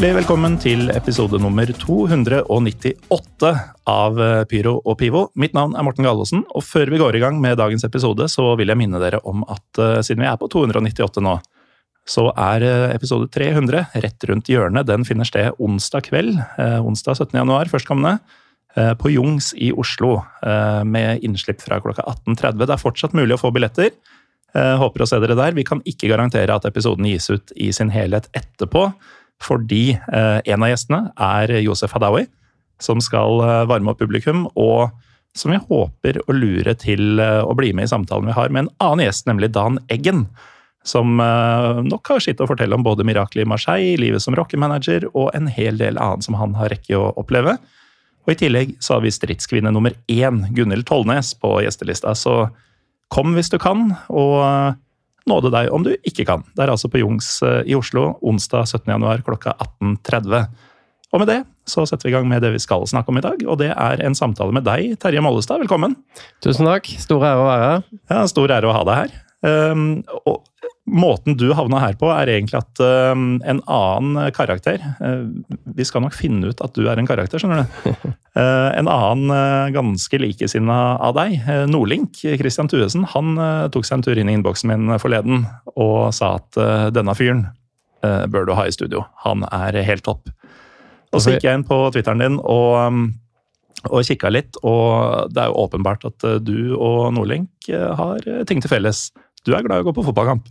Hjertelig velkommen til episode nummer 298 av eh, Pyro og Pivo. Mitt navn er Morten Gallosen, og før vi går i gang med dagens episode, så vil jeg minne dere om at uh, siden vi er på 298 nå, så er uh, episode 300 rett rundt hjørnet. Den finner sted onsdag kveld, uh, onsdag 17. januar førstkommende, på Jungs i Oslo, med innslipp fra klokka 18.30. Det er fortsatt mulig å få billetter. Håper å se dere der. Vi kan ikke garantere at episoden gis ut i sin helhet etterpå, fordi eh, en av gjestene er Josef Hadaoui, som skal eh, varme opp publikum, og som jeg håper å lure til eh, å bli med i samtalen vi har med en annen gjest, nemlig Dan Eggen. Som nok har sitt å fortelle om både miraklet i Marseille, livet som rockemanager og en hel del annet som han har rekke å oppleve. Og I tillegg så har vi stridskvinne nummer én, Gunhild Tollnes, på gjestelista. Så kom hvis du kan, og nåde deg om du ikke kan. Det er altså på Jungs eh, i Oslo onsdag 17. januar klokka 18.30. Og med det så setter vi i gang med det vi skal snakke om i dag, og det er en samtale med deg, Terje Mollestad. Velkommen. Tusen takk. Stor ære å være her. Ja, Stor ære å ha deg her. Um, og Måten du havna her på, er egentlig at uh, en annen karakter uh, Vi skal nok finne ut at du er en karakter, skjønner du. Uh, en annen uh, ganske likesinna av deg, Nordlink, Christian Thuesen, han tok seg en tur inn i innboksen min forleden og sa at denne fyren bør du ha i studio. Han er helt topp. Og så gikk jeg inn på Twitteren din og um, og kikka litt, og det er jo åpenbart at du og Nordlink har ting til felles. Du er glad i å gå på fotballkamp.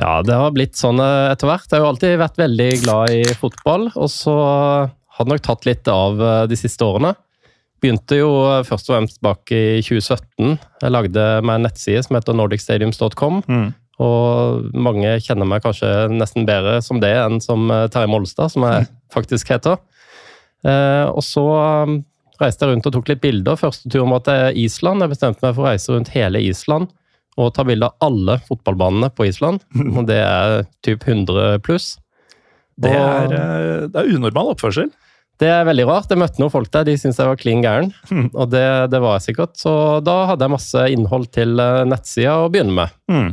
Ja, det har blitt sånn eh, etter hvert. Jeg har jo alltid vært veldig glad i fotball, og så har det nok tatt litt av eh, de siste årene. Begynte jo eh, først og fremst bak i 2017. Jeg lagde meg en nettside som heter nordicstadiums.com. Mm. Og mange kjenner meg kanskje nesten bedre som det enn som Terje Molstad, som jeg faktisk heter. Og så reiste jeg rundt og tok litt bilder. Første tur var til Island. Jeg bestemte meg for å reise rundt hele Island og ta bilde av alle fotballbanene på Island. Og det er typ 100 pluss. Det er, uh, det er unormal oppførsel. Det er veldig rart. Jeg møtte noen folk der, de syntes jeg var klin gæren. Og det, det var jeg sikkert. Så da hadde jeg masse innhold til eh, nettsida å begynne med. Mm.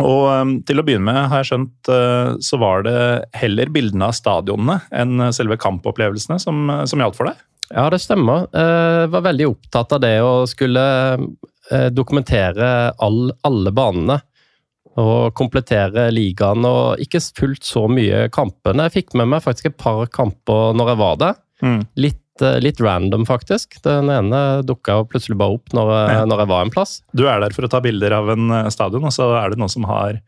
Og um, til å begynne med, har jeg skjønt, uh, så var det heller bildene av stadionene enn selve kampopplevelsene som, som gjaldt for deg. Ja, det stemmer. Jeg var veldig opptatt av det å skulle eh, dokumentere all, alle banene. Og komplettere ligaen, og ikke fullt så mye kampene. Jeg fikk med meg faktisk et par kamper når jeg var der. Mm. Litt, eh, litt random, faktisk. Den ene dukka plutselig bare opp når Ja. når jeg var en plass. Du er der for å ta bilder av en uh, stadion, og så er det noen som har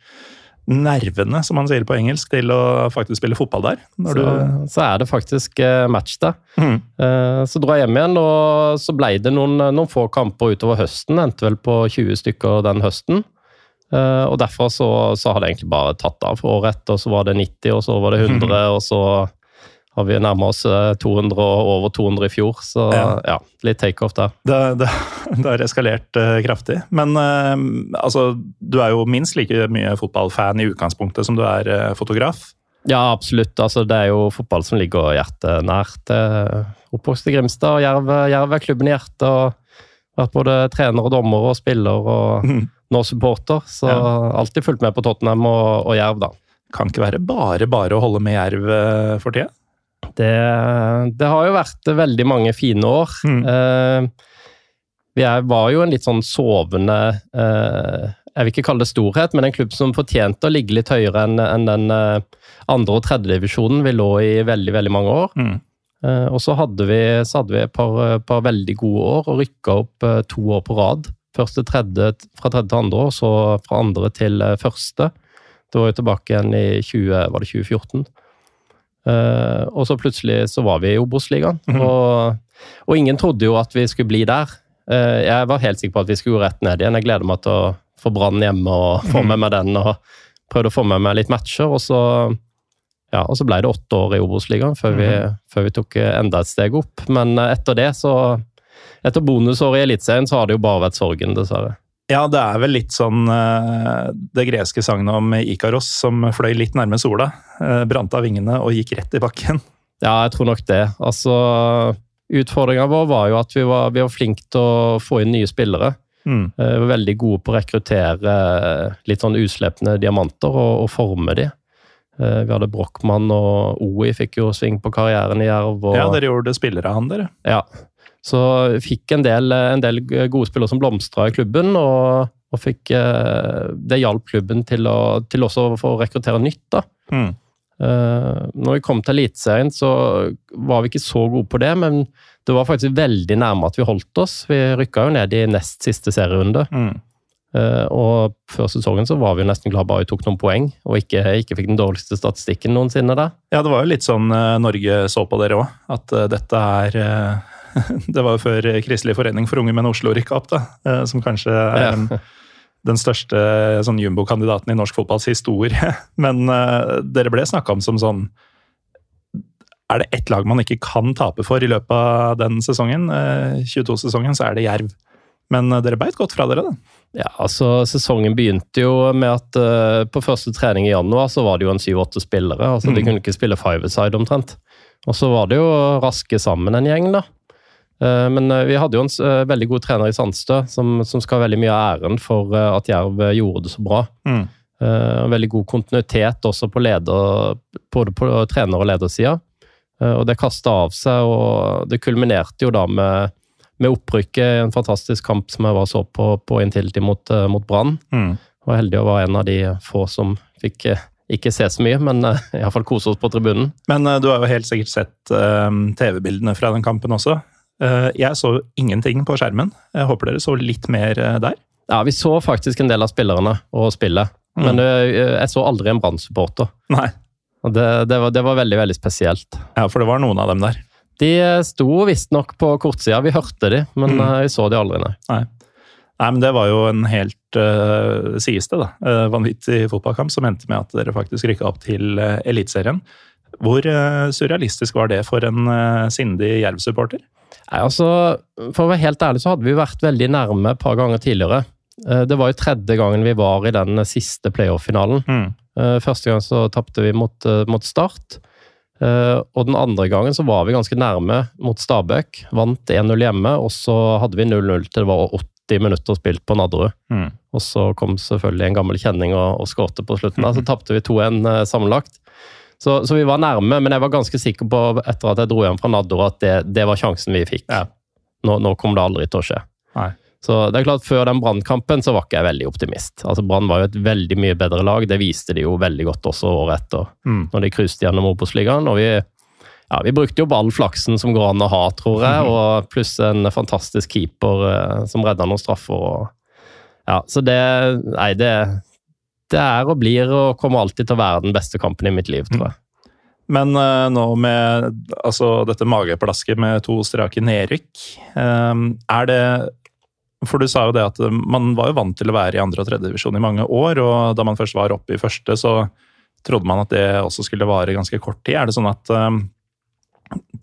nervene, som man sier på engelsk, til å faktisk spille fotball der. Så, du, så er det faktisk eh, match der. Mhm. Eh, Så dro jeg hjem igjen, og så ble det noen, noen få kamper utover høsten. Endte vel på 20 stykker den høsten. Eh, Og derfor så, så har det egentlig bare tatt av. For året etter så var det 90, og så var det 100, og så har vi nærma oss eh, 200 og over 200 i fjor. Så Ja. ja, litt takeoff der. det, det, det har eskalert uh, kraftig. Men uh, altså, du er jo minst like mye fotballfan i utgangspunktet som du er uh, fotograf. Ja, absolutt. Altså, det er jo fotball som ligger hjertet nært. Eh, Oppvokst i Grimstad, og Jerv, Jerv er klubben i hjertet. og Vært både trener og dommer og spiller, og mm. nå supporter. Så Ja. alltid fulgt med på Tottenham og, og Jerv, da. Kan ikke være bare bare å holde med Jerv eh, for tida. Det, det har jo vært veldig mange fine år. Mm. Eh, vi er, var jo en litt sånn sovende eh, Jeg vil ikke kalle det storhet, men en klubb som fortjente å ligge litt høyere enn den eh, andre- og tredjedivisjonen vi lå i veldig veldig mange år. Mm. Eh, og så hadde vi, så hadde vi et par, par veldig gode år og rykka opp eh, to år på rad. Først til tredje, fra tredje til andre, og så fra andre til eh, første. Det var jo tilbake igjen i 20, var det 2014. Eh, og så plutselig så var vi i Obos-ligaen. og, og ingen trodde jo at vi skulle bli der. Uh, jeg var helt sikker på at vi skulle gå rett ned igjen. Jeg gleder meg til å få Brann hjemme og få med meg den. og Prøvde å få med meg litt matcher, og så, ja, og så ble det åtte år i Obos-ligaen før, vi, før vi tok enda et steg opp. Men eh, etter det, så Etter bonusåret i Eliteserien, så har det jo bare vært sorgen, dessverre. Ja, det er vel litt sånn eh, det greske sagnet om Ikaros som fløy litt nærme sola. eh, Brant av vingene og gikk rett i bakken. Ja, jeg tror nok det. Altså, Utfordringa vår var jo at vi var, vi var flinke til å få inn nye spillere. Mm. Eh, Vi var veldig gode på å rekruttere litt sånn uslepne diamanter og, og forme de. Vi hadde Brochmann og OI fikk jo sving på karrieren i Jerv. Og, Ja, dere gjorde spillere av han, dere. Ja. Så fikk en del, en del gode spillere som blomstra i klubben, og, og fikk, eh, det hjalp klubben til, å, til også å få rekruttere nytt. da. Mm. Eh, når vi kom til Eliteserien, så var vi ikke så gode på det, men det var faktisk veldig nærme at vi holdt oss. Vi rykka jo ned i nest siste serierunde. Mm. Eh, og før sesongen så var vi jo nesten glad bare vi tok noen poeng, og ikke, ikke fikk den dårligste statistikken noensinne der. Ja, det var jo litt sånn Norge så på dere òg. At dette er Det var jo før Kristelig forening for unge menn Oslo rykka opp, da. eh, Som kanskje er Ja. en, den største sånn jumbo-kandidaten i norsk fotballs historie. Men uh, dere ble snakka om som sånn Er det ett lag man ikke kan tape for i løpet av den sesongen, uh, 22-sesongen, så er det Jerv. Men uh, dere beit godt fra dere, da. Ja, altså Sesongen begynte jo med at eh, på første trening i januar så var det jo en syv-åtte spillere. altså De Mm. kunne ikke spille five-a-side omtrent. Og så var det jo raske sammen en gjeng, da. Eh, men eh, vi hadde jo en eh, veldig god trener i Sandstø som, som skal ha veldig mye av æren for at Jerv gjorde det så bra. Mm. Veldig god kontinuitet også på leder, både på trener- og ledersida. Og det kasta av seg, og det kulminerte jo da med, med opprykket i en fantastisk kamp som jeg var så på på Intility mot, mot Brann. Mm. Var heldig å være en av de få som fikk ikke se så mye, men uh, iallfall kose oss på tribunen. Men du har jo helt sikkert sett TV-bildene fra den kampen også. Eh, jeg så ingenting på skjermen. Jeg håper dere så litt mer eh, der. Ja, vi så faktisk en del av spillerne og spillet, Mm. men eh, jeg så aldri en Brann-supporter. Nei. Og det, det, var, det var veldig, veldig spesielt. Ja, for det var noen av dem der. De sto visstnok på kortsida, vi hørte de, men Mm. vi så de aldri, nei. Nei. Nei, men det var jo en helt, uh, sies det, da, uh, vanvittig fotballkamp som endte med at dere faktisk rykka opp til uh, Eliteserien. Hvor uh, surrealistisk var det for en uh, sindig Jerv-supporter? Nei, altså, For å være helt ærlig så hadde vi vært veldig nærme et par ganger tidligere. Eh, Det var jo tredje gangen vi var i den siste playoff-finalen. Mm. Eh, Første gang så tapte vi mot, eh, mot Start. Og den andre gangen så var vi ganske nærme mot Stabæk. Vant 1-0 hjemme, og så hadde vi 0-0 til det var 80 minutter spilt på Nadderud. Mm. Og så kom selvfølgelig en gammel kjenning og, og skårte på slutten. der, Så tapte vi 2-1 eh, sammenlagt. Så, så vi var nærme, men jeg var ganske sikker på etter at jeg dro hjem fra Nador at det, det var sjansen vi fikk. Ja. Nå, nå kom det aldri til å skje. Nei. Så det er klart, Før den brannkampen så var ikke jeg veldig optimist. Altså Brann var jo et veldig mye bedre lag. Det viste de jo veldig godt også året etter, Mm. når de cruiset gjennom Obos-ligaen. Og vi, ja, vi brukte jo opp all flaksen som går an å ha, tror jeg. Og pluss en fantastisk keeper eh, som redda noen straffer. Og, ja, så det Nei, det, det er og blir og kommer alltid til å være den beste kampen i mitt liv, tror jeg. Men uh, nå med altså, dette mageplasket med to strake nedrykk, um, er det For du sa jo det at man var jo vant til å være i andre og tredjedivisjon i mange år, og da man først var oppe i første, så trodde man at det også skulle vare ganske kort tid. Er det sånn at um,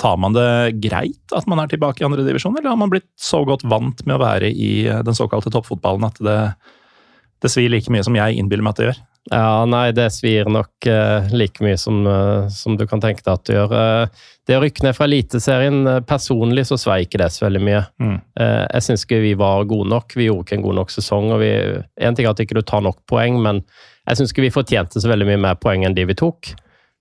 Tar man det greit at man er tilbake i andredivisjon, eller har man blitt så godt vant med å være i den såkalte toppfotballen at det, det svir like mye som jeg innbiller meg at det gjør? Ja, nei, det svir nok uh, like mye som, uh, som du kan tenke deg at det gjør. Uh, det å rykke ned fra Eliteserien, personlig så svei ikke det så veldig mye. Mm. Jeg syns ikke vi var gode nok. Vi gjorde ikke en god nok sesong. og vi, En ting er at ikke du tar nok poeng, men jeg syns ikke vi fortjente så veldig mye mer poeng enn de vi tok.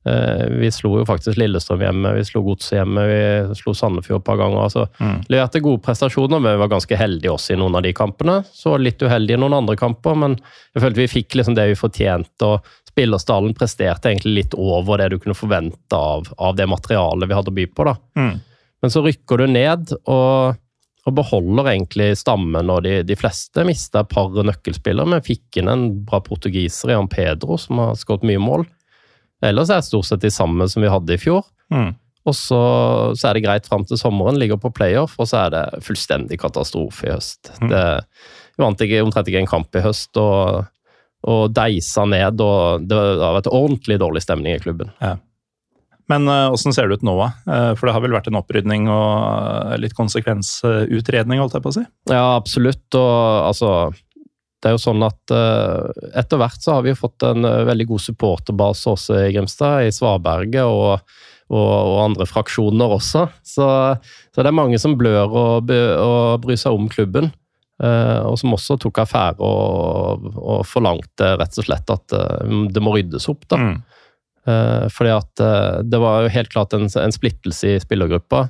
Eh, vi slo jo faktisk Lillestrøm hjemme, vi slo Godset hjemme, vi slo Sandefjord et par ganger. altså Mm. Leverte gode prestasjoner, men vi var ganske heldige også i noen av de kampene. Så litt uheldige i noen andre kamper, men jeg følte vi fikk liksom det vi fortjente. og Spillerstallen presterte egentlig litt over det du kunne forvente av, av det materialet vi hadde å by på. da. Mm. Men så rykker du ned, og, Og beholder egentlig stammen, og de, de fleste mista et par nøkkelspillere, men fikk inn en bra portugiser, Jan Pedro, som har skåret mye mål. Ellers er det stort sett de samme som vi hadde i fjor. Mm. Og så, så, er det greit fram til sommeren, ligger på playoff, og så er det fullstendig katastrofe i høst. Mm. Det, vi vant ikke, omtrent ikke en kamp i høst, og, og deisa ned. og Det har vært ordentlig dårlig stemning i klubben. Ja. Men åssen uh, ser det ut nå, uh, for det har vel vært en opprydning og uh, litt konsekvensutredning, holdt jeg på å si? Ja, absolutt. Og altså Det er jo sånn at etter hvert så har vi fått en veldig god supporterbase også i Grimstad, i Svaberget og, og, og, andre fraksjoner også. Så, så, det er mange som blør og, og bryr seg om klubben. og som også tok affære og, og forlangte rett og slett at det må ryddes opp. da. Mm. Eh, fordi at eh, det var jo helt klart en, en splittelse i spillergruppa.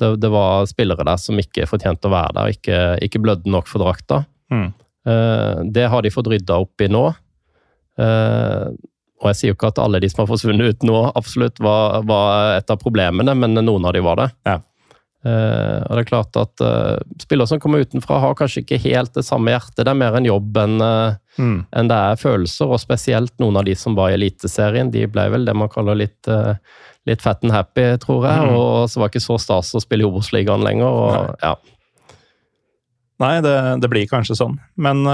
Det, det, var spillere der som ikke fortjente å være der, ikke, ikke blødde nok for drakta. Mm. Eh, det har de fått rydda opp i nå. Og jeg sier jo ikke at alle de som har forsvunnet ut nå, absolutt var, var et av problemene, men noen av de var det. Ja. Uh, og det er klart at uh, Spillere som kommer utenfra, har kanskje ikke helt det samme hjertet. Det er mer en jobb enn uh, mm. en det er følelser. Og spesielt noen av de som var i Eliteserien. De ble vel det man kaller litt, litt fat and happy, tror jeg. Mm. Og så var det ikke så stas å spille i Obos-ligaen lenger. Og, Nei, ja. Nei det, det, blir kanskje sånn. Men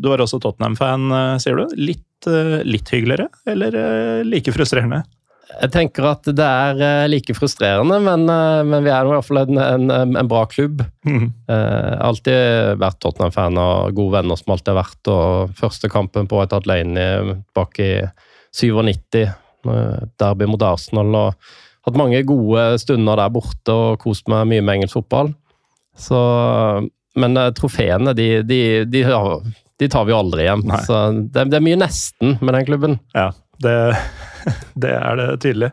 du er også Tottenham-fan, sier du. Litt, litt hyggeligere, eller like frustrerende? Jeg tenker at det er like frustrerende, men, men vi er i hvert fall en, en, en bra klubb. Mm. Alltid vært Tottenham-fan og gode venner som alltid har vært. og Første kampen på et Adelaine bak i 97, derby mot Arsenal. og Hatt mange gode stunder der borte og kost meg mye med engelsk fotball. Så, men trofeene, de, de, de, de, tar vi jo aldri hjem. Nei. Så det, det er mye nesten med den klubben. Ja, det det er det tydelig.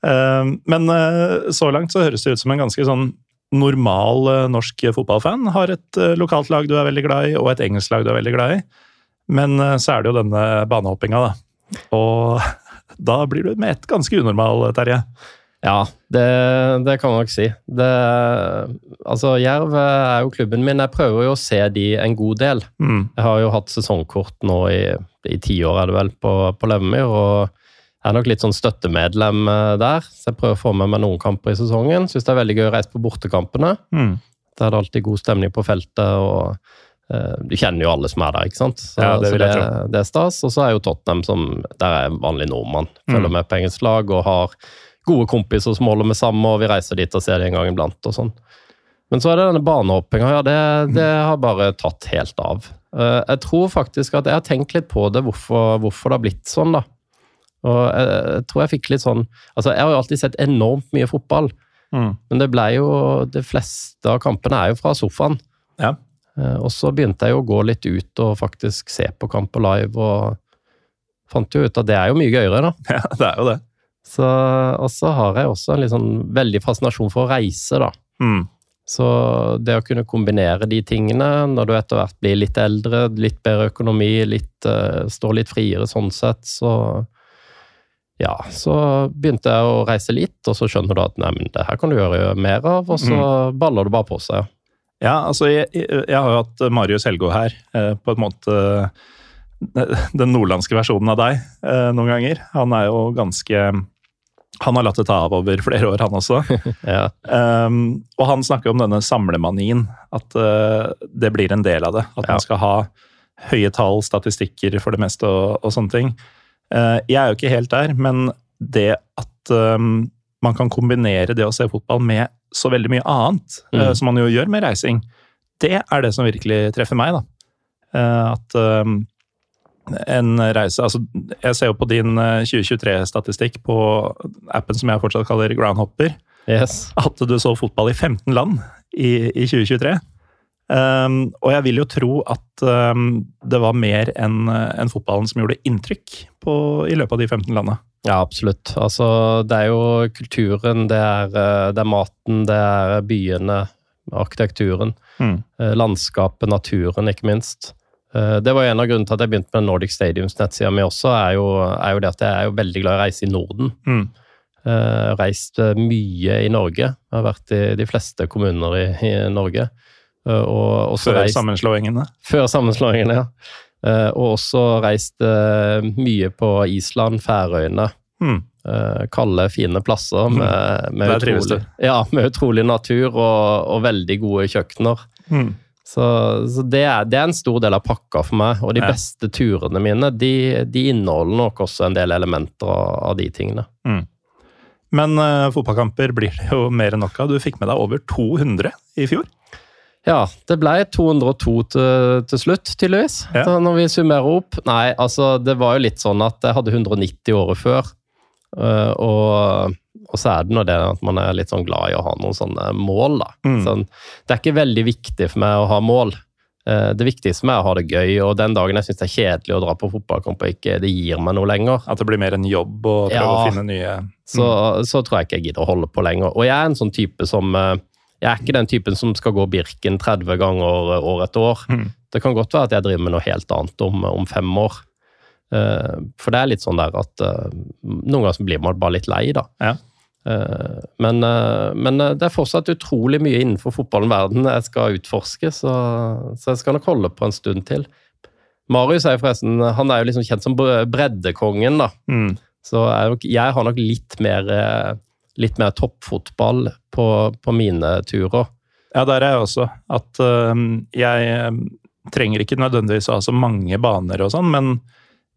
Uh, men uh, så langt så høres det ut som en ganske sånn normal norsk fotballfan. Har et lokalt lag du er veldig glad i, og et engelsk lag du er veldig glad i. Men så er det jo denne banehoppinga, da. Og da blir du med ett ganske unormal, Terje. Ja, det, det, kan man nok si. Det, altså, Jerv er jo klubben min. Jeg prøver jo å se de en god del. Mm. Jeg har jo hatt sesongkort nå i, i ti år, er det vel, på, på Levemyr. Og jeg er nok litt sånn støttemedlem eh, der, så jeg prøver å få med meg noen kamper i sesongen. Syns det er veldig gøy å reise på bortekampene. Mm. Der er det alltid god stemning på feltet, og uh, du kjenner jo alle som er der, ikke sant. Så, ja, det, så det, det, er stas. Og så er jo Tottenham som Der er vanlig nordmann. Følger mm. med på engelsk lag og har gode kompiser som holder med samme, og vi reiser dit og ser det en gang iblant og sånn. Men så er det denne banehoppinga, ja, det, det, har bare tatt helt av. Uh, jeg tror faktisk at jeg har tenkt litt på det, hvorfor, hvorfor det har blitt sånn, da. Og jeg, jeg, tror jeg fikk litt sånn Altså, jeg har jo alltid sett enormt mye fotball, mm. men det ble jo De fleste av kampene er jo fra sofaen. Ja. Eh, og så begynte jeg jo å gå litt ut og faktisk se på kamper live, og fant jo ut at det er jo mye gøyere, da. Ja, det er jo det. Så, og så har jeg også en sånn veldig fascinasjon for å reise, da. Mm. Så det å kunne kombinere de tingene når du etter hvert blir litt eldre, litt bedre økonomi, litt, uh, står litt friere sånn sett, så ja, så begynte jeg å reise litt, og så skjønner du at nei, men det her kan du gjøre mer av, og så mm. baller det bare på seg. Ja, altså jeg, jeg har jo hatt Marius Helgå her, eh, på en måte eh, den nordlandske versjonen av deg eh, noen ganger. Han er jo ganske Han har latt det ta av over flere år, han også. ja. um, og han snakker om denne samlemanien, at uh, det blir en del av det. At ja. man skal ha høye tall, statistikker for det meste og, og sånne ting. Uh, jeg er jo ikke helt der, men det at um, man kan kombinere det å se fotball med så veldig mye annet, mm. uh, som man jo gjør med reising, det er det som virkelig treffer meg. da. Eh, at um, en reise altså Jeg ser jo på din 2023-statistikk på appen som jeg fortsatt kaller Groundhopper. Yes. At du så fotball i 15 land i, i 2023. Um, og jeg vil jo tro at um, det var mer enn en fotballen som gjorde inntrykk på, i løpet av de 15 landene. Ja, absolutt. Altså, det er jo kulturen, det er, eh, det er maten, det er byene, arkitekturen. Mm. Eh, landskapet, naturen, ikke minst. Eh, det var en av grunnene til at jeg begynte med Nordic Stadiums nettsida mi også, er jo, er jo, det at jeg er jo veldig glad i å reise i Norden. Mm. Uh, reist mye i Norge. Jeg har vært i de fleste kommuner i, i Norge. Uh, og Før reist- sammenslåingene. Før sammenslåingene, ja. Uh, og også reist eh, mye på Island, Færøyene. Mm. Eh, kalde, fine plasser med, med, trives utrolig, ja, med utrolig natur og, og veldig gode kjøkkener. Hmm. Så, så det, er, det er en stor del av pakka for meg. Og de Ja. beste turene mine de, de inneholder nok også en del elementer av, av de tingene. Men uh, fotballkamper blir det jo mer enn nok av. Du fikk med deg over 200 i fjor. Ja, det ble 202 til, til slutt, tydeligvis. Ja. Når vi summerer opp Nei, altså, det var jo litt sånn at jeg hadde 190 året før. Øh, og, og så er det nå det at man er litt sånn glad i å ha noen sånne mål, da. Mm. Sånn, det er ikke veldig viktig for meg å ha mål. Eh, Det viktigste med å ha det gøy, og den dagen jeg syns det er kjedelig å dra på fotballkamp og ikke det gir meg noe lenger, At det blir mer en jobb og prøve Ja. å finne nye så, så tror jeg ikke jeg gidder å holde på lenger. Og jeg er en sånn type som eh, Jeg er ikke den typen som skal gå Birken 30 ganger eh, år etter år. Mm. Det kan godt være at jeg driver med noe helt annet om, om fem år. Eh, for det er litt sånn der at eh, noen ganger blir man bare litt lei, da. Ja. Eh, men, men det er fortsatt utrolig mye innenfor fotballen verden jeg skal utforske, så, så jeg skal nok holde på en stund til. Marius er jo forresten han er jo liksom kjent som breddekongen, da. Mm. Så jeg, jeg har nok litt mer, litt mer toppfotball på, på mine turer. Ja, der er jeg også. At øhm, jeg trenger ikke nødvendigvis å ha så mange baner og sånn, men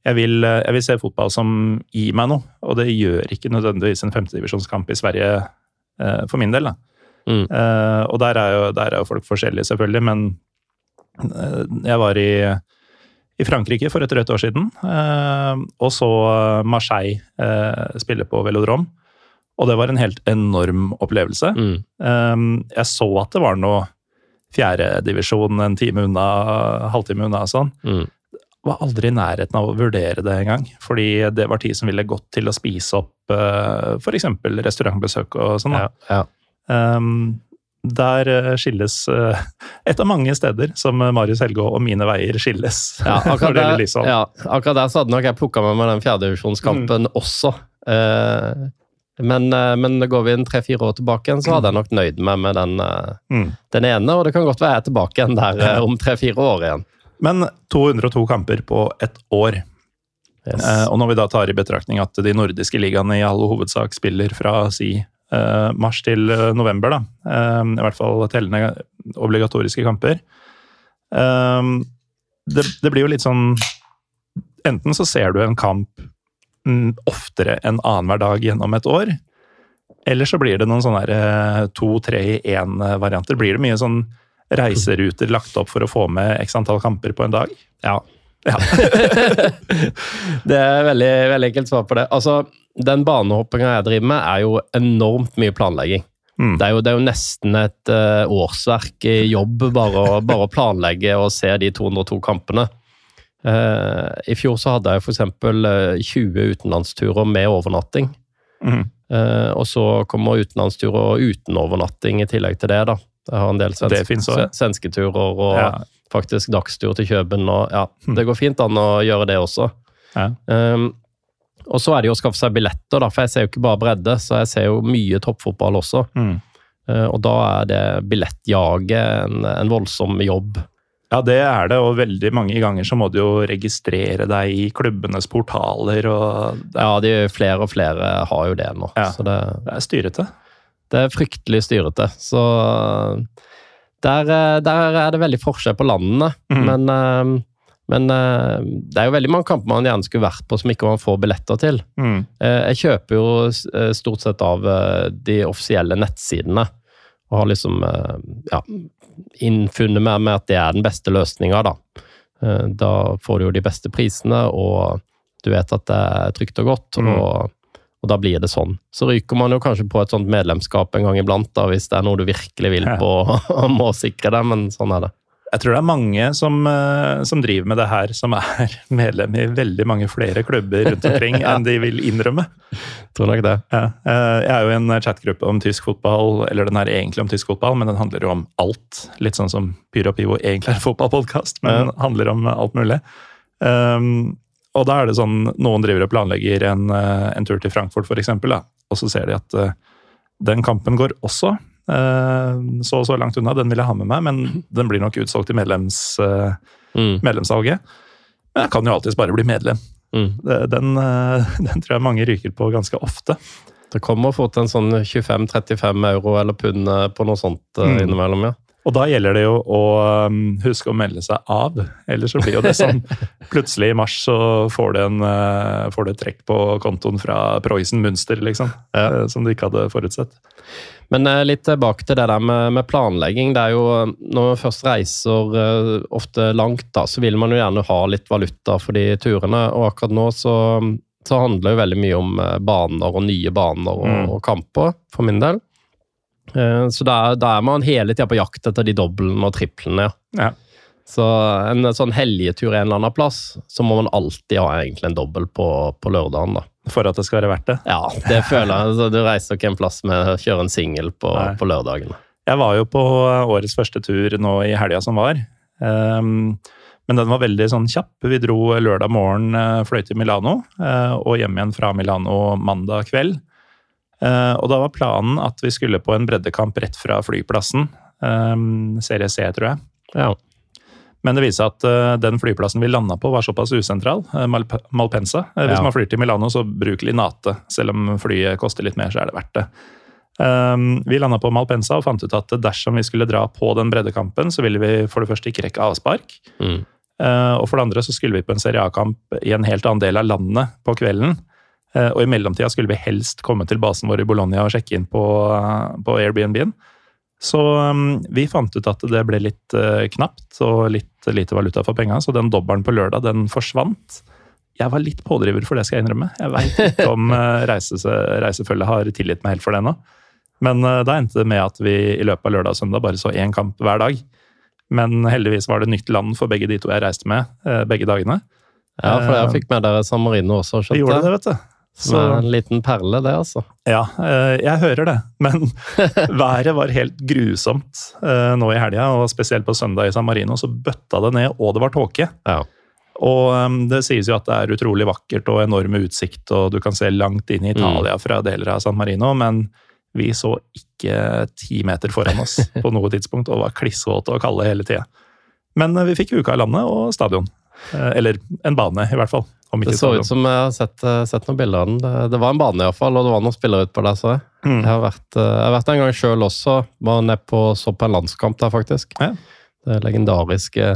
jeg vil, øh, jeg vil se fotball som gir meg noe. Og det gjør ikke nødvendigvis en femtedivisjonskamp i Sverige eh, for min del. Mm. Eh, og der er, jo, der er jo folk forskjellige, selvfølgelig, men eh, jeg var i, i Frankrike for et drøyt år siden, øh, og så Marseille øh, spille på velodrom. Og det var en helt enorm opplevelse. Mm. Jeg så at det var noe fjerdedivisjon en time unna, halvtime unna og sånn. Mm. Var aldri i nærheten av å vurdere det engang. Fordi det var tid som ville gått til å spise opp uh, f.eks. restaurantbesøk og sånn. Ja, ja. Um, der uh, skilles uh, et av mange steder som Marius Helgå og mine veier skilles. Ja, akkurat, der, ja, akkurat der så hadde nok jeg plukka med meg den fjerdedivisjonskampen også. Uh, men, eh, men går vi en tre-fire år tilbake igjen, så hadde jeg nok nøyd meg med den, eh, Mm. den ene. Og det kan godt være jeg er tilbake igjen der eh, om tre-fire år igjen. Men 202 kamper på ett år. Yes. Eh, og når vi da tar i betraktning at de nordiske ligaene i all hovedsak spiller fra si eh, mars til eh, november, da, i hvert fall tellende obligatoriske kamper det, det blir jo litt sånn Enten så ser du en kamp mm, oftere enn annenhver dag gjennom et år, eller så blir det noen sånne eh, to-tre i én-varianter. Blir det mye sånn reiseruter lagt opp for å få med x antall kamper på en dag? Ja. Ja. det er veldig, veldig enkelt svar på det. Altså, Den banehoppinga jeg driver med, er jo enormt mye planlegging. Mm. Det, er jo, det er jo nesten et uh, årsverk i jobb bare å, bare å planlegge og se de 202 kampene. Uh, I fjor så hadde jeg f.eks. Uh, 20 utenlandsturer med overnatting. Mm. Uh, og så kommer utenlandsturer uten overnatting i tillegg til det. da. Jeg har en del svenske, svenske turer og Ja. faktisk dagstur til Kjøben. Og, ja, Mm. Det går fint an å gjøre det også. Ja. Um, og så er det jo å skaffe seg billetter, da, for jeg ser jo ikke bare bredde, så jeg ser jo mye toppfotball også. Mm. Uh, og da er det billettjaget en, en voldsom jobb. Ja, det er det, og veldig mange ganger så må du jo registrere deg i klubbenes portaler, og Ja, de flere og flere har jo det nå. Ja. Så det, det er styrete. Det er fryktelig styrete. Så der, eh, der er det veldig forskjell på landene. Mm. Men, eh, men eh, det er jo veldig mange kamper man gjerne skulle vært på som ikke man får billetter til. Mm. Eh, Jeg kjøper jo eh, stort sett av eh, de offisielle nettsidene. Og har liksom eh, ja, innfunnet meg med at det er den beste løsninga, da. Eh, Da får du jo de beste prisene, og du vet at det er trygt og godt. Mm. Og, og da blir det sånn. Så ryker man jo kanskje på et sånt medlemskap en gang iblant, da, hvis det er noe du virkelig vil på og må sikre deg, men sånn er det. Jeg tror det er mange som, eh, som driver med det her, som er medlem i veldig mange flere klubber rundt omkring Ja. enn de vil innrømme. Tror nok det. Ja. eh, Jeg er jo i en chatgruppe om tysk fotball, eller den er egentlig om tysk fotball, men den handler jo om alt. Litt sånn som Pyro Pivo egentlig er en fotballpodkast, men den handler om alt mulig. Um, og da er det sånn, noen driver og planlegger en, eh, en tur til Frankfurt da, og så ser de at eh, den kampen går også så så så langt unna, den vil jeg ha med meg, men den blir nok utsolgt i medlems, eh, Mm. medlemssalget. Men jeg kan jo alltids bare bli medlem. Mm. Den, eh, den tror jeg mange ryker på ganske ofte. Det kommer fort en sånn 25-35 euro eller pund eh, på noe sånt eh, Mm. innimellom, ja. Og da gjelder det jo å um, huske å melde seg av. Ellers så blir jo det sånn plutselig i mars så får du, en, eh, får du et trekk på kontoen fra Preussen Münster, liksom. Ja. eh, Som du ikke hadde forutsett. Men eh, litt tilbake til det der med, med planlegging. Det er jo, Når man først reiser ofte langt, da, så vil man jo gjerne ha litt valuta for de turene. Og akkurat nå så, så handler det jo veldig mye om baner og nye baner og, Mm. og kamper, for min del. Eh, Så da er, man hele tida på jakt etter de doblene og triplene. ja. Så en sånn helgetur en eller annen plass, så må man alltid ha egentlig en dobbel på, på lørdagen. da. For at det skal være verdt det. Ja, det føler jeg. Så du reiser ikke en plass med å kjøre en singel på, Nei. på lørdagen. Jeg var jo på årets første tur nå i helga som var. Um, men den var veldig sånn kjapp. Vi dro lørdag morgen, eh, fløy til Milano, eh, og hjem igjen fra Milano mandag kveld. Eh, og da var planen at vi skulle på en breddekamp rett fra flyplassen. Um, Serie C, tror jeg. Ja. Men det viser seg at eh, den flyplassen vi landa på, var såpass usentral. eh, Malp Malpensa. Eh, hvis Ja. man flyr til Milano, så bruk Linate. Selv om flyet koster litt mer, så er det verdt det. Vi landa på Malpensa og fant ut at dersom vi skulle dra på den breddekampen, så ville vi for det første ikke rekke avspark. Mm. Eh, og for det andre så skulle vi på en Serie A-kamp i en helt annen del av landet på kvelden. Eh, og i mellomtida skulle vi helst komme til basen vår i Bologna og sjekke inn på, på Airbnb-en. Så um, vi fant ut at det ble litt eh, knapt og litt lite valuta for penga, så den dobbelen på lørdag den forsvant. Jeg var litt pådriver for det, skal jeg innrømme. Jeg veit ikke om reisefølget har tilgitt meg helt for det ennå. Men eh, da endte det med at vi i løpet av lørdag og søndag bare så én kamp hver dag. Men heldigvis var det nytt land for begge de to jeg reiste med eh, begge dagene. ja, for jeg fikk med dere San Marino også, Vi skjønte gjorde det, vet du. Er en liten perle, det, altså. Ja, eh, jeg hører det. Men været var helt grusomt eh, nå i helga, og spesielt på søndag i San Marino så bøtta det ned, og det var tåke. Ja. Og eh, det sies jo at det er utrolig vakkert og enorm utsikt, og du kan se langt inn i Italia fra deler av San Marino, men vi så ikke ti meter foran oss på noe tidspunkt, og var klissvåte og kalde hele tida. Men vi fikk uka i landet og stadion. Eller en bane, i hvert fall. Det så ut som jeg har sett, eh, sett noen bilder av den. Det, det var en bane iallfall, og det var noen spillere utpå der, så jeg. Mm. Jeg har vært, eh, jeg har vært en gang sjøl også. Var nede på, så på en landskamp der, faktisk. Ja. Det legendariske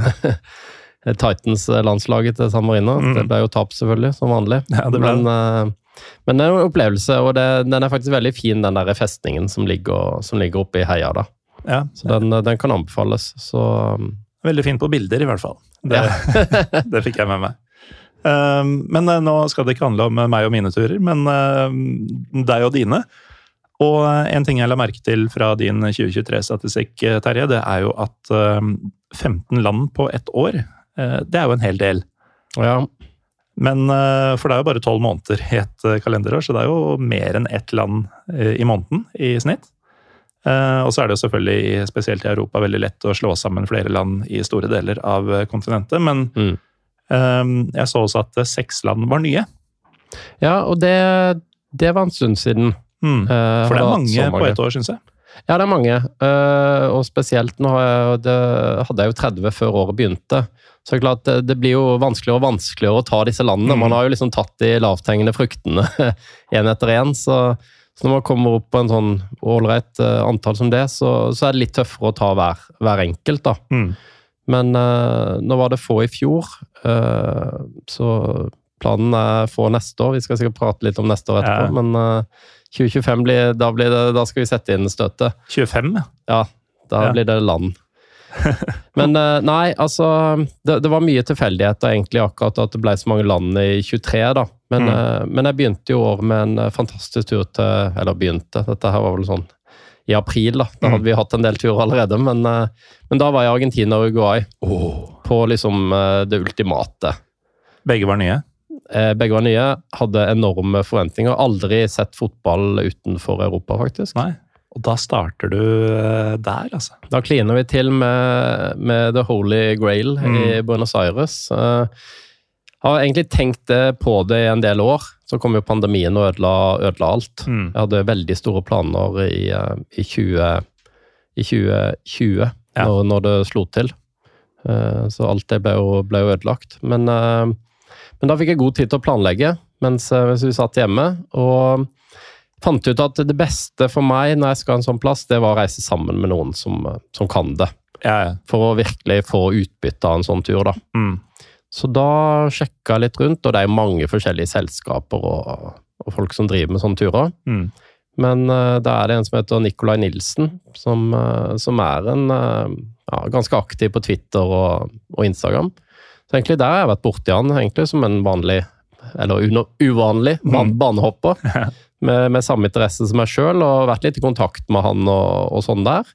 Titans-landslaget til San Marino. Mm. Det ble jo tap, selvfølgelig, som vanlig. Ja, det ble men, eh, men det er en opplevelse, og det, den er faktisk veldig fin, den der festningen som ligger, som ligger oppe i heia. da. Ja, Så den, den kan anbefales. Så Veldig fint på bilder, i hvert fall. Det, det fikk jeg med meg. Um, men eh, nå skal det ikke handle om eh, meg og mine turer, men eh, deg og dine. Og en ting jeg la merke til fra din 2023-statistikk, eh, Terje, det er jo at eh, 15 land på ett år, det er jo en hel del. ja, Men For det er jo bare tolv måneder i et kalenderår, så det er jo mer enn ett land i måneden i snitt. Og så er det jo selvfølgelig, spesielt i Europa, veldig lett å slå sammen flere land i store deler av kontinentet. Men Mm. Eh, jeg så også at eh, seks land var nye. ja og det, det var en stund siden. Mm. For det er mange, mange på ett år, syns jeg. Ja, det er mange. Eh, og spesielt nå har jeg, det hadde jeg jo 30 før året begynte. Så det er klart, det, blir jo vanskeligere og vanskeligere å ta disse landene. Mm. Man har jo liksom tatt de lavthengende fruktene én etter én. Så, så når man kommer opp på en sånn ålreit antall som det, så, så er det litt tøffere å ta hver, hver enkelt, da. Mm. Men uh, nå var det få i fjor, uh, så planen er få neste år. Vi skal sikkert prate litt om neste år etterpå, Ja. men uh, 2025 blir, da, blir det, da skal vi sette inn støtet. 25, ja. Da Ja. blir det land. Men eh, nei, altså det, det var mye tilfeldigheter egentlig akkurat at det ble så mange land i 23, da. Men, Mm. eh, men jeg begynte jo året med en eh, fantastisk tur til Eller begynte, dette her var vel sånn i april, da. Da Mm. hadde vi hatt en del turer allerede, men, eh, men da var jeg i Argentina og Uruguay. På liksom eh, det ultimate. Begge var nye. Eh, Begge var nye, hadde enorme forventninger. Aldri sett fotball utenfor Europa, faktisk. Nei. Og da starter du der, altså. Da kliner vi til med, med The Holy Grail i Mm. Buenos Aires. Jeg har egentlig tenkt på det i en del år. Så kom jo pandemien og ødela, ødela alt. Mm. Jeg hadde veldig store planer i, eh, i 20, i 2020, Ja. når, når det slo til. Eh, Så alt det ble jo, ble jo ødelagt. Men, eh, men da fikk jeg god tid til å planlegge mens, mens vi satt hjemme. Og fant ut at det beste for meg når jeg skal en sånn plass, det var å reise sammen med noen som, som kan det. Ja, ja. For å virkelig få utbytte av en sånn tur, da. Mm. Så da sjekka jeg litt rundt, og det er mange forskjellige selskaper og, og folk som driver med sånne turer. Mm. Men uh, da er det en som heter Nicolai Nilsen, som, uh, som er en uh, ja, ganske aktiv på Twitter og, og Instagram. Så egentlig der har jeg vært borti han egentlig som en vanlig, eller uvanlig, ban banehopper. med, med samme interesse som meg sjøl, og vært litt i kontakt med han og, og sånn der.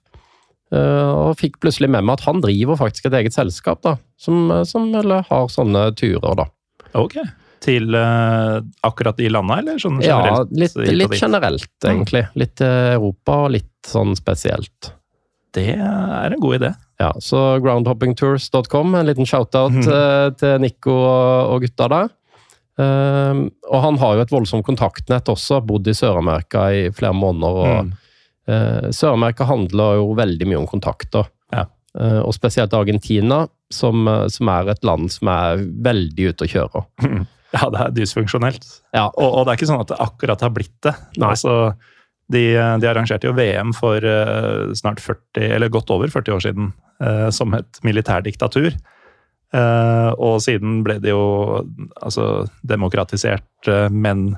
Eh, og fikk plutselig med meg at han driver faktisk et eget selskap, da, som, som eller har sånne turer, da. Ok. Til uh, akkurat de landa, eller sånn Ja, generelt? litt, litt generelt, egentlig. Litt eh, Europa og litt sånn spesielt. Det er en god idé. Ja, så groundhoppingtours.com, en liten shout-out mm. til Nico og gutta der. Um, og han har jo et voldsomt kontaktnett også, bodd i Sør-Amerika i flere måneder. og Mm. Eh, Sør-Amerika handler jo veldig mye om kontakter. Ja. Eh, og spesielt Argentina, som, eh, som er et land som er veldig ute å kjøre. Ja, det er dysfunksjonelt. Ja, Og, og det er ikke sånn at det akkurat har blitt det. Altså, de, de arrangerte jo VM for snart 40, eller godt over 40 år siden, som et militærdiktatur. Og siden ble det jo altså, demokratisert, men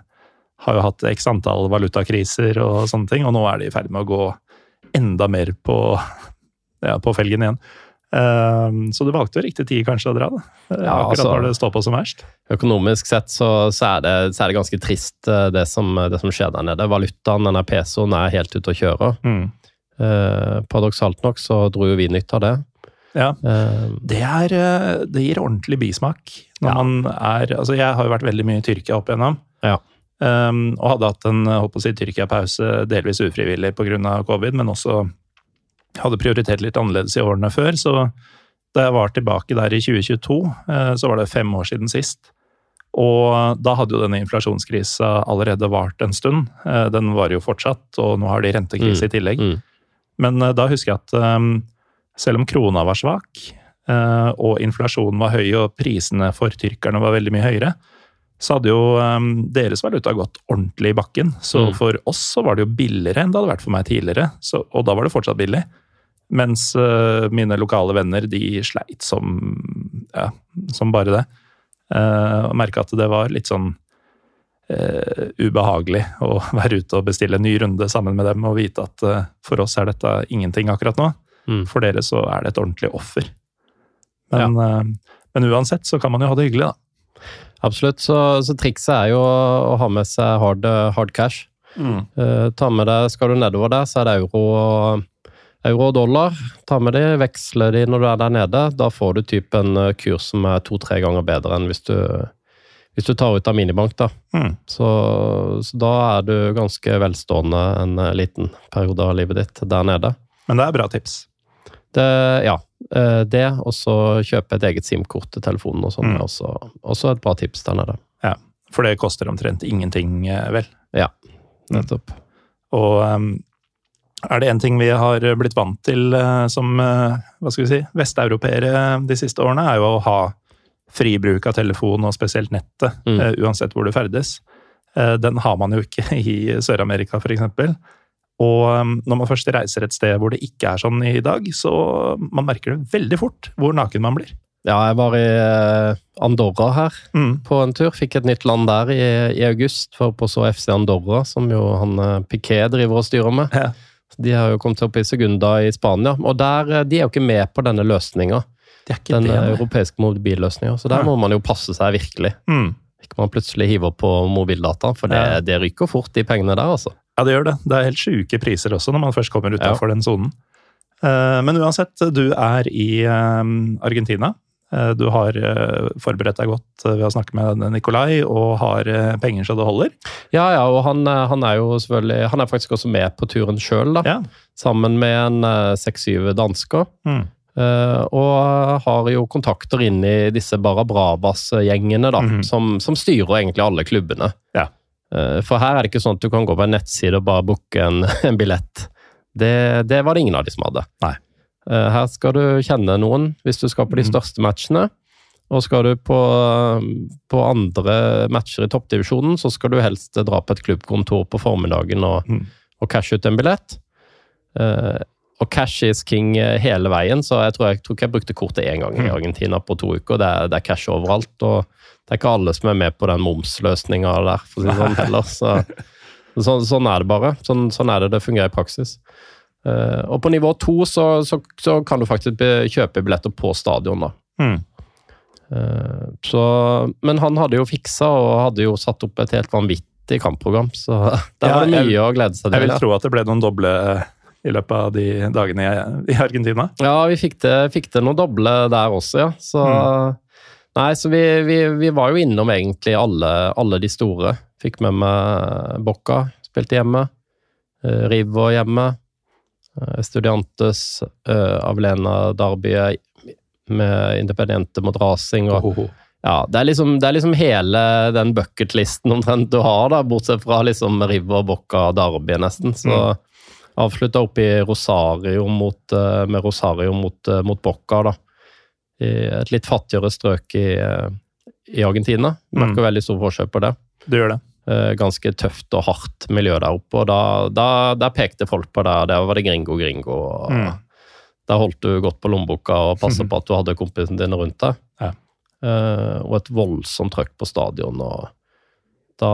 har jo hatt x antall valutakriser og sånne ting, og nå er de i ferd med å gå enda mer på, ja, på felgen igjen. Eh, så du valgte jo riktig tid kanskje å dra, da. Eh, Ja, akkurat altså- når det står på som verst. Økonomisk sett så, så, er det, så er det ganske trist, eh, det som, det som skjer der nede. Valutaen, denne pesoen, er helt ute å kjøre. Mm. Eh, paradoksalt nok så dro jo vi nytt av det. Ja. Eh, Det, er, eh, det gir ordentlig bismak. Når Ja. man er, altså jeg har jo vært veldig mye i Tyrkia opp igjennom. Ja. Um, og hadde hatt en på å si, Tyrkia-pause delvis ufrivillig pga. covid, men også hadde prioritert litt annerledes i årene før. Så da jeg var tilbake der i 2022, uh, så var det fem år siden sist. Og da hadde jo denne inflasjonskrisa allerede vart en stund. Uh, Den var jo fortsatt, og nå har de rentekrise i tillegg. mm. Men uh, da husker jeg at um, selv om krona var svak, eh, og inflasjonen var høy og prisene for tyrkerne var veldig mye høyere, så hadde jo um, deres valuta gått ordentlig i bakken. Så Mm. for oss så var det jo billigere enn det hadde vært for meg tidligere, så, og da var det fortsatt billig. Mens uh, mine lokale venner, de sleit som, ja, som bare det. Uh, og merka at det var litt sånn uh, ubehagelig å være ute og bestille en ny runde sammen med dem og vite at uh, for oss er dette ingenting akkurat nå. Mm. For dere så er det et ordentlig offer. Men, eh, men uansett så kan man jo ha det hyggelig, da. Absolutt. Så, så trikset er jo å ha med seg hard, hard cash. Eh, ta med deg, Skal du nedover der, så er det euro, euro og dollar. Ta med de, veksle de når du er der nede. Da får du typ en eh, kurs som er to-tre ganger bedre enn hvis du, hvis du tar ut av minibank. da. Mm. Så, så da er du ganske velstående en eh, liten periode av livet ditt der nede. Men det er bra tips. Det, ja, det, og så kjøpe et eget SIM-kort til telefonen og sånn, Mm. også, også et bra tips der nede. Ja, For det koster omtrent ingenting, eh, vel. Ja, nettopp. Og um, er det én ting vi har blitt vant til uh, som hva skal vi si, vesteuropeere de siste årene, er jo å ha fri bruk av telefon, og spesielt nettet, Mm. uansett hvor du ferdes. Den har man jo ikke i Sør-Amerika, f.eks. Og um, når man først reiser et sted hvor det ikke er sånn i dag, så man merker det veldig fort hvor naken man blir. Ja, jeg var i eh, Andorra her Mm. på en tur. Fikk et nytt land der i, i august, for på så FC Andorra, som jo han eh, Piquet driver og styrer med. Ja. De har jo kommet opp i Segunda i Spania, og der, eh, de er jo ikke med på denne løsninga. Den det. europeiske mobilløsninga. Så der Ja. må man jo passe seg virkelig. Mm. Ikke man plutselig hiver på mobildata, for det, Ja. det ryker fort, de pengene der, altså. Ja, det gjør det. Det er helt sjuke priser også når man først kommer utafor den sonen. Eh, Men uansett, du er i eh, Argentina. Eh, Du har forberedt deg godt ved å snakke med Nikolai og har penger så det holder. Ja, ja, og han, han er jo selvfølgelig Han er faktisk også med på turen sjøl. Ja. Sammen med en seks-syv dansker. Mm. Og har jo kontakter inn i disse Barabravas-gjengene, da, Mhm. som, som styrer egentlig alle klubbene. Ja. Eh, for her er det ikke sånn at du kan gå på en nettside og bare booke en, en billett. Det, det var det ingen av de som hadde. Nei. Eh, Her skal du kjenne noen hvis du skal på de Mm. største matchene. Og skal du på, på andre matcher i toppdivisjonen, så skal du helst dra på et klubbkontor på formiddagen og, Mm. og cashe ut en billett. Og cash is king eh, hele veien, så jeg tror jeg, tror ikke jeg brukte kortet én gang i Mm. Argentina på to uker. Det er, det er cash overalt, og det er ikke alle som er med på den momsløsninga der, for å si det sånn heller. Så, så, sånn er det bare. Sånn, sånn er det det fungerer i praksis. Uh, og på nivå to så, så, så kan du faktisk kjøpe billetter på stadion, da. Mm. Uh, så, men han hadde jo fiksa og hadde jo satt opp et helt vanvittig kampprogram, så der Ja, var det jeg- mye å glede seg til. Jeg vil tro at det ble noen doble i løpet av de dagene i, Argentina. Ja, vi fikk det, fikk til noe doble der også, ja. Så, Mm. Nei, så vi, vi, vi var jo innom egentlig alle, alle de store. Fikk med meg Bocca, spilte hjemme. Uh, Rivo hjemme. Studiantes, Estudiantes, uh, Avelena Darby, med Independiente mot Rasing. Og, ja, det, er liksom, det er liksom hele den bucketlisten omtrent du har, da, bortsett fra liksom Rivo, Bocca Darby, Derby, nesten. Så Mm. Avslutta opp i Rosario mot, eh, med Rosario mot, eh, mot Bocca, da. I et litt fattigere strøk i, eh, i Argentina. Merker Mm. veldig stor forskjell på det. Det gjør det. Ganske tøft og hardt miljø der oppe, og da, da, der pekte folk på det. Der var det gringo, gringo. og Mm. Der holdt du godt på lommeboka og passa på at du hadde kompisene dine rundt deg. Ja. Og et voldsomt trøkk på stadion. og da,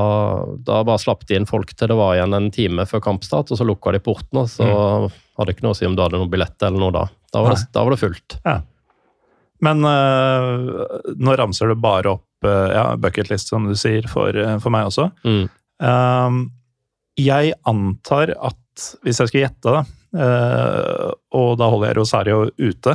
da bare slapp de inn folk til det var igjen en time før kampstart, og så lukka de porten, og så hadde det ikke noe å si om du hadde noen billett eller noe da. Da var, det, da var det fullt. Men uh, nå ramser du bare opp uh, ja, bucketlist, som du sier, for, uh, for meg også. Mm. Um, jeg antar at, hvis jeg skulle gjette, da, og da holder jeg Rosario ute,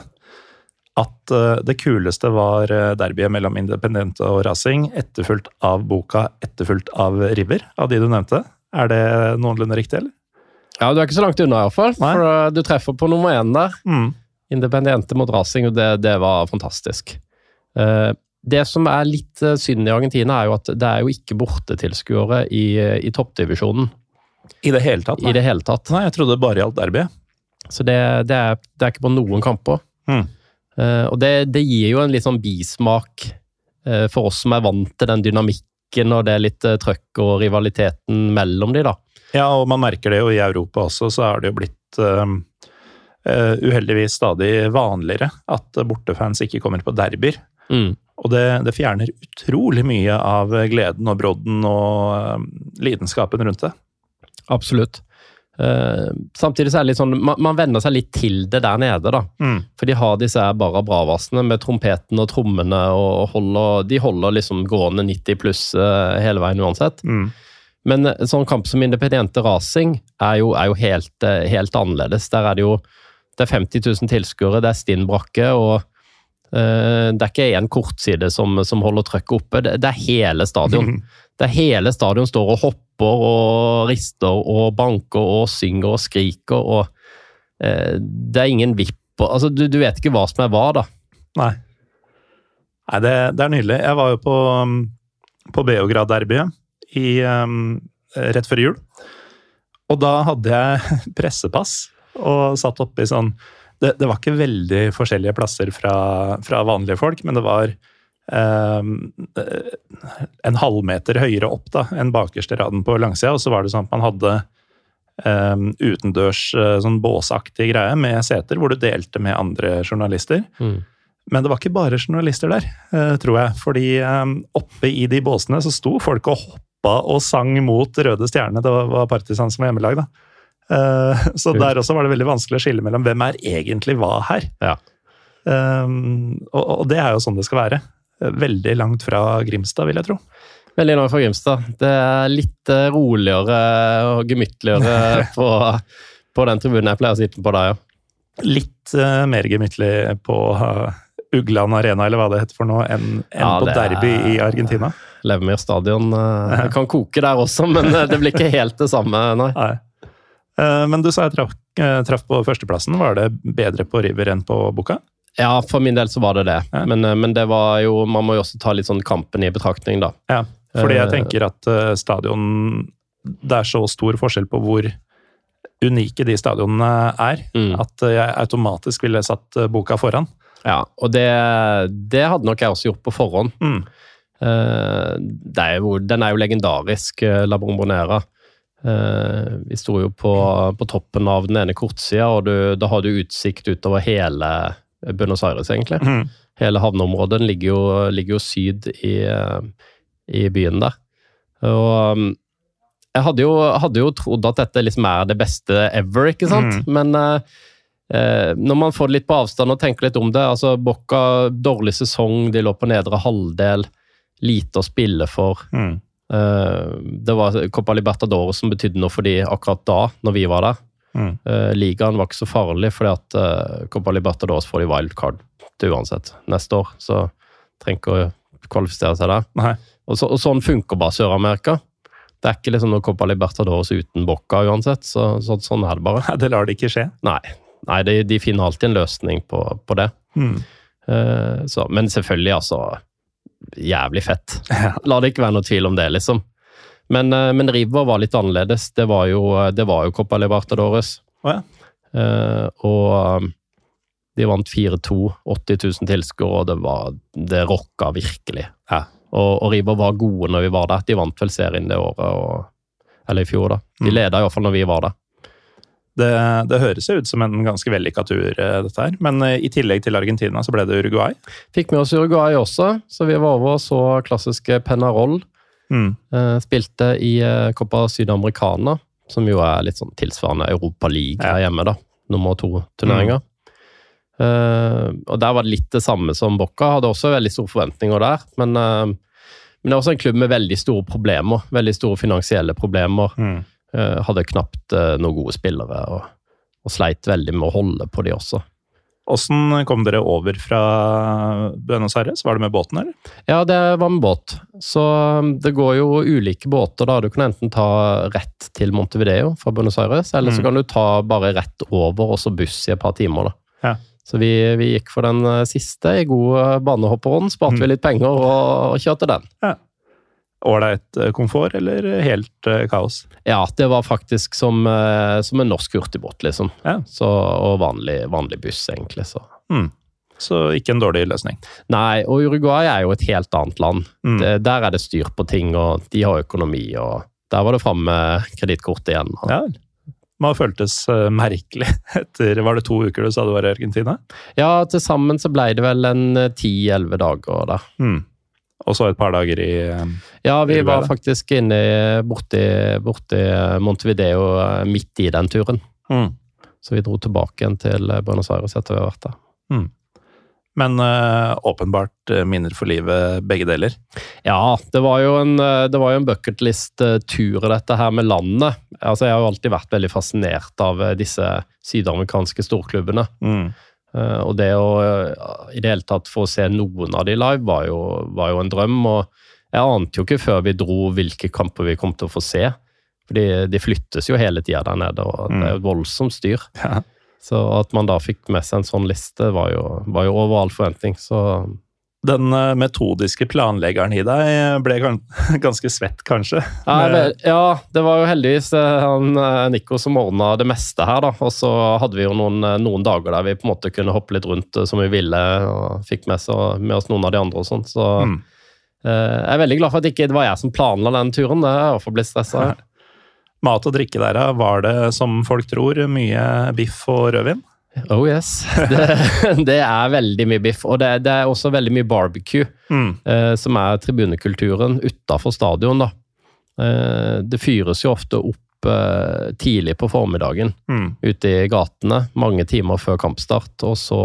at eh, det kuleste var eh, derbyet mellom Independente og Racing, etterfulgt av Boka, etterfulgt av River, av de du nevnte. Er det noenlunde riktig, eller? Ja, du er ikke så langt unna, iallfall. Nei. For uh, du treffer på nummer én der. Mm. Independiente mot Racing, og det, det var fantastisk. Eh, det som er litt eh, synd i Argentina, er jo at det er jo ikke bortetilskuere i, i toppdivisjonen I det hele tatt? i det hele tatt. Nei, jeg trodde det bare gjaldt derbyet. Så det, det, er, det er ikke på noen kamper. Mm. Eh, og det, det gir jo en litt sånn bismak eh, for oss som er vant til den dynamikken og det litt uh, trøkk og rivaliteten mellom de, da. Ja, og man merker det jo i Europa også, så er det jo blitt uh, uheldigvis stadig vanligere at bortefans ikke kommer på derbyer. Mm. Og det, det fjerner utrolig mye av gleden og brodden og uh, lidenskapen rundt det. Absolutt. Eh, samtidig så er det litt sånn, man, man venner seg litt til det der nede, da. Mm. For de har disse bare Barra Bravasene med trompeten og trommene, og holder, de holder liksom gående 90 pluss uh, hele veien uansett. Mm. Men en sånn kamp som Independiente Racing er jo, er jo helt, helt annerledes. Der er det jo det er 50 000 tilskuere, det er stinn brakke, og det er ikke én kortside som, som holder trøkket oppe. Det, det er hele stadion. Det er hele stadion står og hopper og rister og banker og synger og skriker, og eh, det er ingen vipp. Altså, du, du vet ikke hva som er hva, da. Nei. Nei, det, det er nydelig. Jeg var jo på, um, på Beograd-derbyet um, rett før jul. Og da hadde jeg pressepass og satt oppe i sånn det, det var ikke veldig forskjellige plasser fra, fra vanlige folk, men det var eh, en halvmeter høyere opp da, enn bakerste raden på langsida. Og så var det sånn at man hadde um, utendørs uh, sånn båsaktig greie med seter hvor du delte med andre journalister. Men det var ikke bare journalister der, eh, tror jeg. Fordi eh, oppe i de båsene så sto folk og hoppa og sang mot Røde Stjerne. Det var- var Partisan som var hjemmelag, da. Eh, Så der også var det veldig vanskelig å skille mellom hvem er egentlig hva her. Ja. Um, og, og det er jo sånn det skal være. Veldig langt fra Grimstad, vil jeg tro. Veldig langt fra Grimstad. Det er litt eh, roligere og gemyttligere på, på den tribunen jeg pleier å sitte på der, ja. Litt uh, mer gemyttlig på uh, Ugland Arena, eller hva det heter for noe, enn en Ja, på Derby er- i Argentina. Levermyr stadion. uh, kan koke der også, men det blir ikke helt det samme, nei. Nei. Eh, Men du sa jeg traff, eh, traff på førsteplassen. Var det bedre på River enn på Boka? Ja, for min del så var det det. Ja. Men, eh, men det var jo Man må jo også ta litt sånn kampen i betraktning, da. Ja, fordi jeg tenker at stadion Det er så stor forskjell på hvor unike de stadionene er, Mm. at jeg automatisk ville satt boka foran. Ja, og det, det hadde nok jeg også gjort på forhånd. Mm. Det er jo, den er jo legendarisk, La Bombonera. Eh, vi sto jo på, på toppen av den ene kortsida, og du, da har du utsikt utover hele Buenos Aires, egentlig. Mm. Hele havneområdet ligger jo, ligger jo syd i, i byen der. Og um, jeg hadde jo, hadde jo trodd at dette liksom er det beste ever, ikke sant? Men eh, eh, når man får det litt på avstand og tenker litt om det altså Bocca, dårlig sesong, de lå på nedre halvdel, lite å spille for. Mm. Eh, det var Copa Libertadores som betydde noe for de akkurat da, når vi var der. Mm. Eh, ligaen var ikke så farlig, fordi at uh, Copa Libertadores får de wildcard til uansett neste år. Så trenger ikke å kvalifisere seg der. Og, så, og sånn funker bare Sør-Amerika. Det er ikke liksom noe Copa Libertadores uten Bocca uansett. Så, så, sånn er det bare. Nei, Det lar det ikke skje. Nei, Nei de, de finner alltid en løsning på, på det. Mm. Eh, så, men selvfølgelig, altså Jævlig fett. La det ikke være noe tvil om det, liksom. Men, eh, men River var litt annerledes. Det var jo, det var jo Copa Libertadores. Oh, ja. Eh, og um, de vant 4-2, 80 000 tilskuere, og det, var, det rocka virkelig. Ja. Og, og River var gode når vi var der. De vant vel serien det året, og, eller i fjor, da. De Mm. leda iallfall når vi var der. Det, det høres jo ut som en ganske vellykka tur, eh, dette her. Men eh, i tillegg til Argentina så ble det Uruguay. Fikk med oss Uruguay også, så vi var over og så klassiske Penarol. Mm. Eh, spilte i Copa Sydamericana, som jo er litt sånn tilsvarende Europa League her hjemme, da. Nummer to-turneringer. Uh, og der var det litt det samme som Bocca. Hadde også veldig store forventninger der. Men, uh, men det er også en klubb med veldig store problemer. Veldig store finansielle problemer. Mm. Eh, hadde knapt eh, noen gode spillere, og, og sleit veldig med å holde på de også. Åssen kom dere over fra Buenos Aires? Var det med båten, eller? Ja, det var med båt. Så um, det går jo ulike båter. da. Du kan enten ta rett til Montevideo fra Buenos Aires, eller så Mm. kan du ta bare rett over og så buss i et par timer. da. Ja. Så vi, vi gikk for den eh, siste i god eh, banehopperånd, sparte Mm. vi litt penger og, og kjørte den. Ålreit eh, komfort, eller helt eh, kaos? Ja, det var faktisk som, eh, som en norsk hurtigbåt, liksom. Ja. Så, og vanlig, vanlig buss, egentlig. så. Mm. Så ikke en dårlig løsning. Nei, og Uruguay er jo et helt annet land. Mm. Det, der er det styr på ting, og de har økonomi, og der var det fram med kredittkortet igjen. Og, Ja, Man føltes uh, merkelig etter Var det to uker du sa du var i Argentina? Ja, til sammen så ble det vel en ti-elleve dager der. Mm. Og så et par dager i eh, Ja, vi Uruguay, var faktisk inne borti, borti Montevideo eh, midt i den turen. mm. Så vi dro tilbake igjen til Buenos Aires etter vi har vært der. Men eh, åpenbart eh, minner for livet, begge deler. Ja, det var jo en, eh, det var jo en bucketlist-tur, dette her med landet. Altså, jeg har jo alltid vært veldig fascinert av eh, disse sydamerikanske storklubbene. Mm. Eh, Og det å eh, i det hele tatt få se noen av de live var jo, var jo en drøm. Og jeg ante jo ikke før vi dro hvilke kamper vi kom til å få se. For de flyttes jo hele tida der nede, og det er jo voldsomt styr. Ja. Så at man da fikk med seg en sånn liste, var jo, var jo over all forventning. Så Den eh, metodiske planleggeren i deg ble ganske svett, kanskje? ja, det var jo heldigvis eh, han eh, Nico som ordna det meste her, da. Og så hadde vi jo noen, eh, noen dager der vi på en måte kunne hoppe litt rundt eh, som vi ville, og fikk med, så, med oss noen av de andre og sånn. Så Mm. eh, jeg er veldig glad for at ikke det var jeg som planla den turen. Det er iallfall blitt stressa. Mat og drikke der, var det som folk tror, mye biff og rødvin? Oh yes. Det, det er veldig mye biff. Og det, det er også veldig mye barbecue, Mm. eh, som er tribunekulturen utafor stadion. da. Eh, det fyres jo ofte opp eh, tidlig på formiddagen Mm. ute i gatene, mange timer før kampstart. Og så,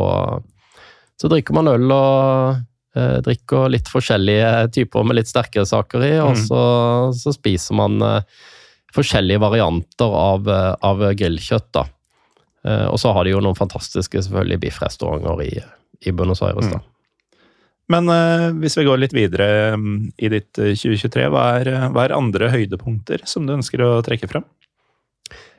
så drikker man øl og eh, drikker litt forskjellige typer med litt sterkere saker i, og Mm. så, så spiser man eh, forskjellige varianter av, eh, av grillkjøtt. da. Eh, og så har de jo noen fantastiske selvfølgelig biffrestauranter i, i Buenos Aires. da. Men uh, hvis vi går litt videre um, i ditt eh, 2023, hva er, eh, hva er andre høydepunkter som du ønsker å trekke frem?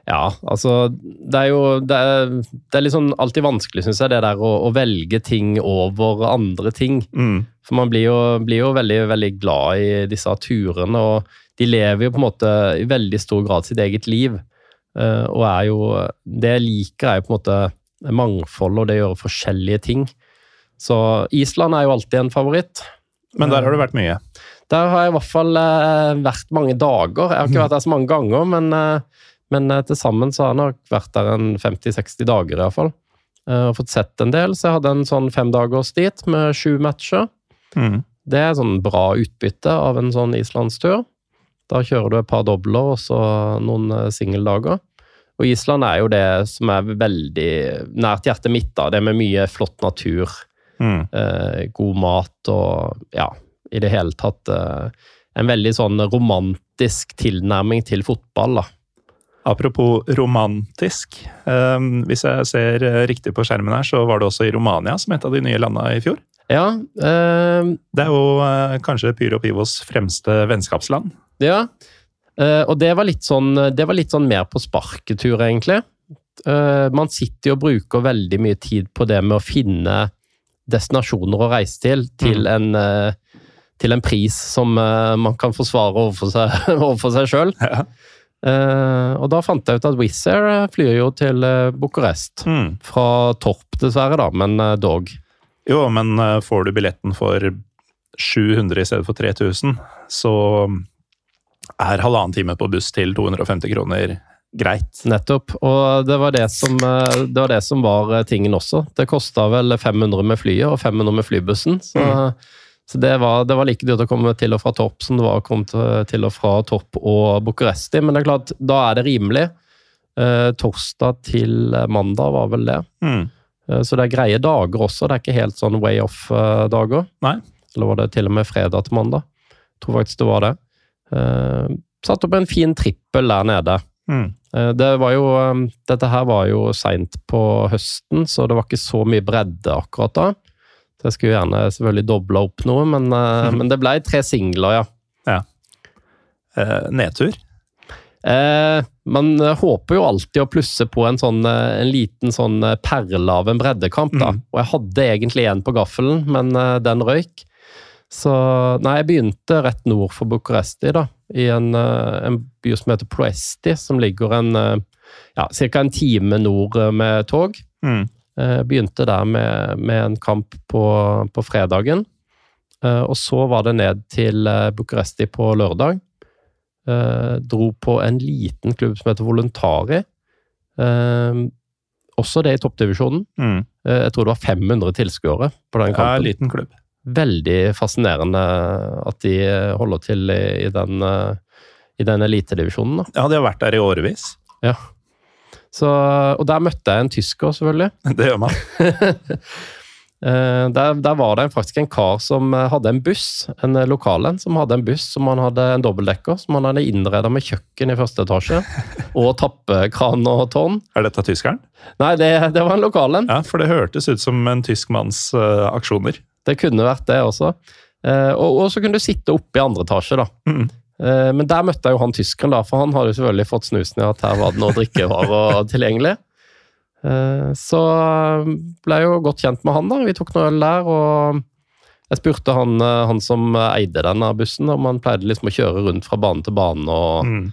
Ja, altså Det er jo det er, det er liksom alltid vanskelig, syns jeg, det der å, å velge ting over andre ting. Mm. For man blir jo, blir jo veldig, veldig glad i disse turene, og de lever jo på en måte i veldig stor grad sitt eget liv. Eh, og er jo Det jeg liker, er jo på en måte mangfold og det å gjøre forskjellige ting. Så Island er jo alltid en favoritt. Men der har du vært mye. Der har jeg i hvert fall eh, vært mange dager. Jeg har ikke vært der så mange ganger, men, eh, men eh, til sammen så har jeg nok vært der en 50-60 dager i hvert fall. Eh, og fått sett en del, så jeg hadde en sånn femdagers dit med sju matcher. Mm. Det er sånn bra utbytte av en sånn islandstur. Da kjører du et par dobler og så noen eh, singeldager. Og Island er jo det som er veldig nært hjertet mitt. da. Det med mye flott natur, Mm. eh, god mat og ja, i det hele tatt eh, en veldig sånn romantisk tilnærming til fotball. da. Apropos romantisk. eh, hvis jeg ser eh, riktig på skjermen her, så var det også i Romania som et av de nye landa i fjor. Ja, eh, Det er jo kanskje Pyro Pivos fremste vennskapsland. Ja, eh, og det var litt sånn, det var litt sånn mer på sparketur, egentlig. Eh, man sitter jo og bruker veldig mye tid på det med å finne destinasjoner å reise til, til, en, eh, til en pris som man kan forsvare overfor seg, sjøl. Ja. Og da fant jeg ut at Wizz Air flyr jo til Bucuresti. Mm. Fra Torp, dessverre, da, men dog. Jo, men får du billetten for 700 i stedet for 3000, så er halvannen time på buss til 250 kroner greit. Nettopp. Og det var det som, eh, det var, det som var eh, tingen også. Det kosta vel 500 med flyet og 500 med flybussen. Så, så det, var, det var like dyrt å komme til og fra Torp som det var å komme til- til og fra Torp og Bucuresti. Men det er klart, da er det rimelig. Eh, torsdag til mandag var vel det. Mm. Eh, så det er greie dager også. Det er ikke helt sånn way off-dager. Eller var det til og med fredag til mandag? Jeg tror faktisk det var det. Eh, satt opp en fin trippel der nede. Mm. Eh, Det var jo, eh, dette her var jo seint på høsten, så det var ikke så mye bredde akkurat da. Så jeg skulle gjerne selvfølgelig dobla opp noe, men, mm. men det ble tre singler, ja. Eh, nedtur. Eh, man håper jo alltid å plusse på en, sånn, en liten sånn perle av en breddekamp, da. Mm. Og jeg hadde egentlig en på gaffelen, men den røyk. Så nei, jeg begynte rett nord for Bucuresti, da. I en, eh, en by som heter Ploesti, som ligger en eh, ja, ca. en time nord eh, med tog. Mm. Begynte der med, med en kamp på, på fredagen. Og så var det ned til Bucuresti på lørdag. Dro på en liten klubb som heter Voluntari. Også det i toppdivisjonen. Mm. Jeg tror det var 500 tilskuere på den kampen. Ja, liten klubb. Veldig fascinerende at de holder til i, den, eh, i den elitedivisjonen. Ja, de har vært der i årevis. Ja. Så, og der møtte jeg en tysker, selvfølgelig. Det gjør man. Eh, Der, der var det faktisk en kar som hadde en buss, en lokal en, som hadde en buss som han hadde en dobbeltdekker, som han hadde innreda med kjøkken i første etasje, og tappekran og tårn. Er dette tyskeren? Nei, det, det var en lokal en. Ja, for det hørtes ut som en tysk manns uh, aksjoner. Det kunne vært det også. Eh, og, så kunne du sitte oppe i andre etasje, da. Mm. Eh, men der møtte jeg jo han tyskeren, da, for han hadde jo selvfølgelig fått snusen i at her var det noe drikkevarer tilgjengelig. Eh, så ble jeg jo godt kjent med han, da. Vi tok noe øl der, og jeg spurte han, han som eide denne bussen, om han pleide liksom å kjøre rundt fra bane til bane og Mm.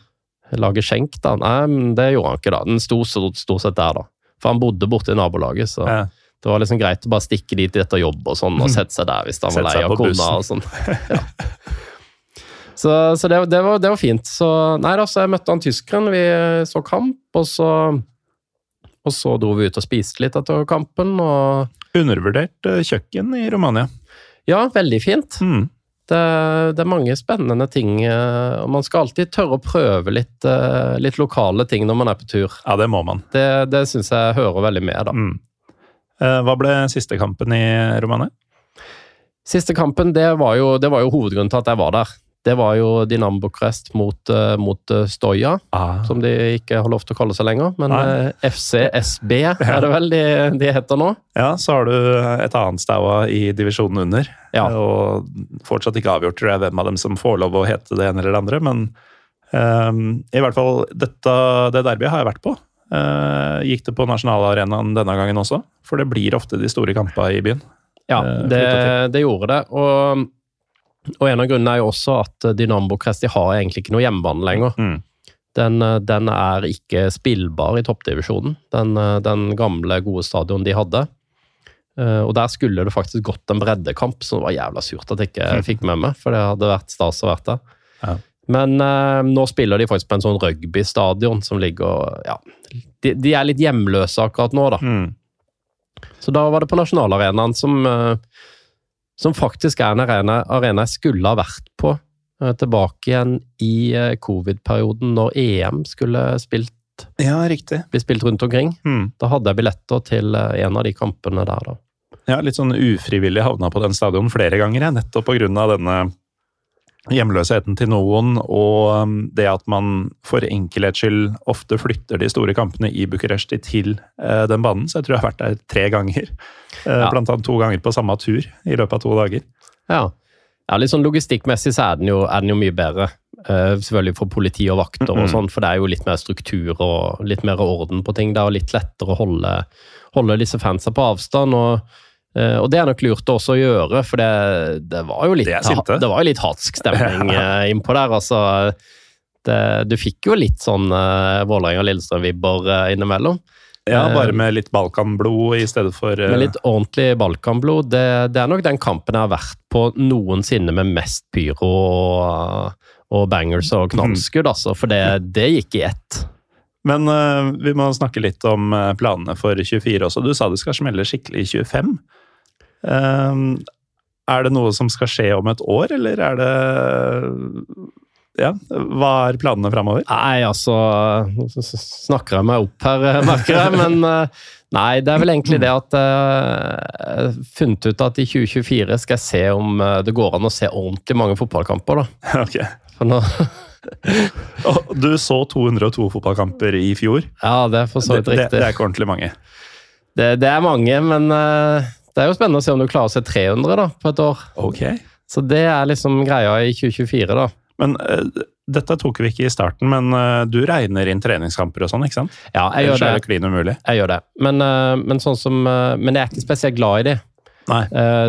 lage skjenk. da. Nei, men det gjorde han ikke, da. Den sto stort sett der, da. For han bodde borte i nabolaget, så Ja. Det var liksom greit å bare stikke dit etter jobb og sånn, og sette seg der hvis han var lei av kona og sånn. Ja. Så, så det, det, var, det var fint. Så nei da, så jeg møtte han tyskeren, vi så kamp, og så og så dro vi ut og spiste litt etter kampen, og Undervurdert eh, kjøkken i Romania. ja, veldig fint. Mm. Det, det er mange spennende ting, eh, og man skal alltid tørre å prøve litt, eh, litt lokale ting når man er på tur. Ja, det må man. Det, det syns jeg hører veldig med, da. Mm. Eh, Hva ble siste kampen i Romania? Siste kampen, det var, jo, det var jo hovedgrunnen til at jeg var der. Det var jo Dinamo Bucuresti mot, eh, mot eh, Stoja, Ah. som de ikke har lov til å kalle seg lenger. Men Nei. FCSB er det vel de, de heter nå. Ja, så har du et annet staua i divisjonen under. Ja. Og fortsatt ikke avgjort tror jeg, hvem av dem som får lov å hete det ene eller det andre. Men um, i hvert fall dette, det derbyet har jeg vært på. Eh, gikk det på nasjonalarenaen denne gangen også? For det blir ofte de store kampene i byen. Ja, Eh, det, det gjorde det. Og, og en av grunnene er jo også at Dynamo Bucuresti har egentlig ikke noe hjemmebane lenger. Mm. den, eh, den er ikke spillbar i toppdivisjonen. Den, den gamle, gode stadion de hadde. Og der skulle det faktisk gått en breddekamp, så det var jævla surt at jeg ikke fikk med meg. For det hadde vært stas å vært der. Ja. Men eh, nå spiller de faktisk på en sånn rugbystadion som ligger Ja, de, de er litt hjemløse akkurat nå, da. Mm. Så da var det på Nasjonalarenaen, som, eh, som faktisk er en arena, arena jeg skulle ha vært på eh, tilbake igjen i eh, covid-perioden, når EM skulle spilt, Ja, riktig. bli spilt rundt omkring. Mm. Da hadde jeg billetter til eh, en av de kampene der, da. Ja, litt sånn ufrivillig havna på den stadion flere ganger, jeg, nettopp på grunn av denne hjemløsheten til noen, og um, det at man for enkelhets skyld ofte flytter de store kampene i Bucuresti til eh, den banen. Så jeg tror jeg har vært der tre ganger. Eh, Ja. Blant annet to ganger på samme tur i løpet av to dager. Ja. ja litt sånn logistikkmessig så er den jo, er den jo mye bedre. Eh, selvfølgelig for politi og vakter og sånn, for det er jo litt mer struktur og litt mer orden på ting. Det er litt lettere å holde, holde disse fansa på avstand. og eh, og det er nok lurt også å gjøre, for det, det var jo litt, De er det var litt hatsk stemning uh, innpå der. altså. Det, du fikk jo litt sånn uh, Vålerenga-Lillestrøm-vibber uh, innimellom. Ja, Eh, Bare med litt Balkanblod i stedet for eh, Med litt ordentlig Balkanblod. Det, det er nok den kampen jeg har vært på noensinne med mest pyro og, og bangers og knallskudd, altså. For det, det gikk i ett. Men uh, vi må snakke litt om eh, planene for 24 også. Du sa det skal smelle skikkelig i 25. Eh, er det noe som skal skje om et år, eller er det Ja, hva er planene framover? Nei, altså så Snakker jeg meg opp her, eh, merker jeg. Men nei, det er vel egentlig det at jeg har funnet ut at i 2024 skal jeg se om det går an å se ordentlig mange fotballkamper. da. Ok. For nå, du så 202 fotballkamper i fjor. ja, det er for så Det, vidt det, riktig. det er ikke ordentlig mange. Det, det er mange, men uh, det er jo spennende å se om du klarer å se 300 da, på et år. Ok. Så det er liksom greia i 2024, da. Men uh, dette tok vi ikke i starten, men uh, du regner inn treningskamper og sånn, ikke sant? Ja, jeg Ellers gjør er det. det klin umulig. Jeg gjør det. Men, uh, men, sånn som, men jeg er ikke spesielt glad i de, Nei.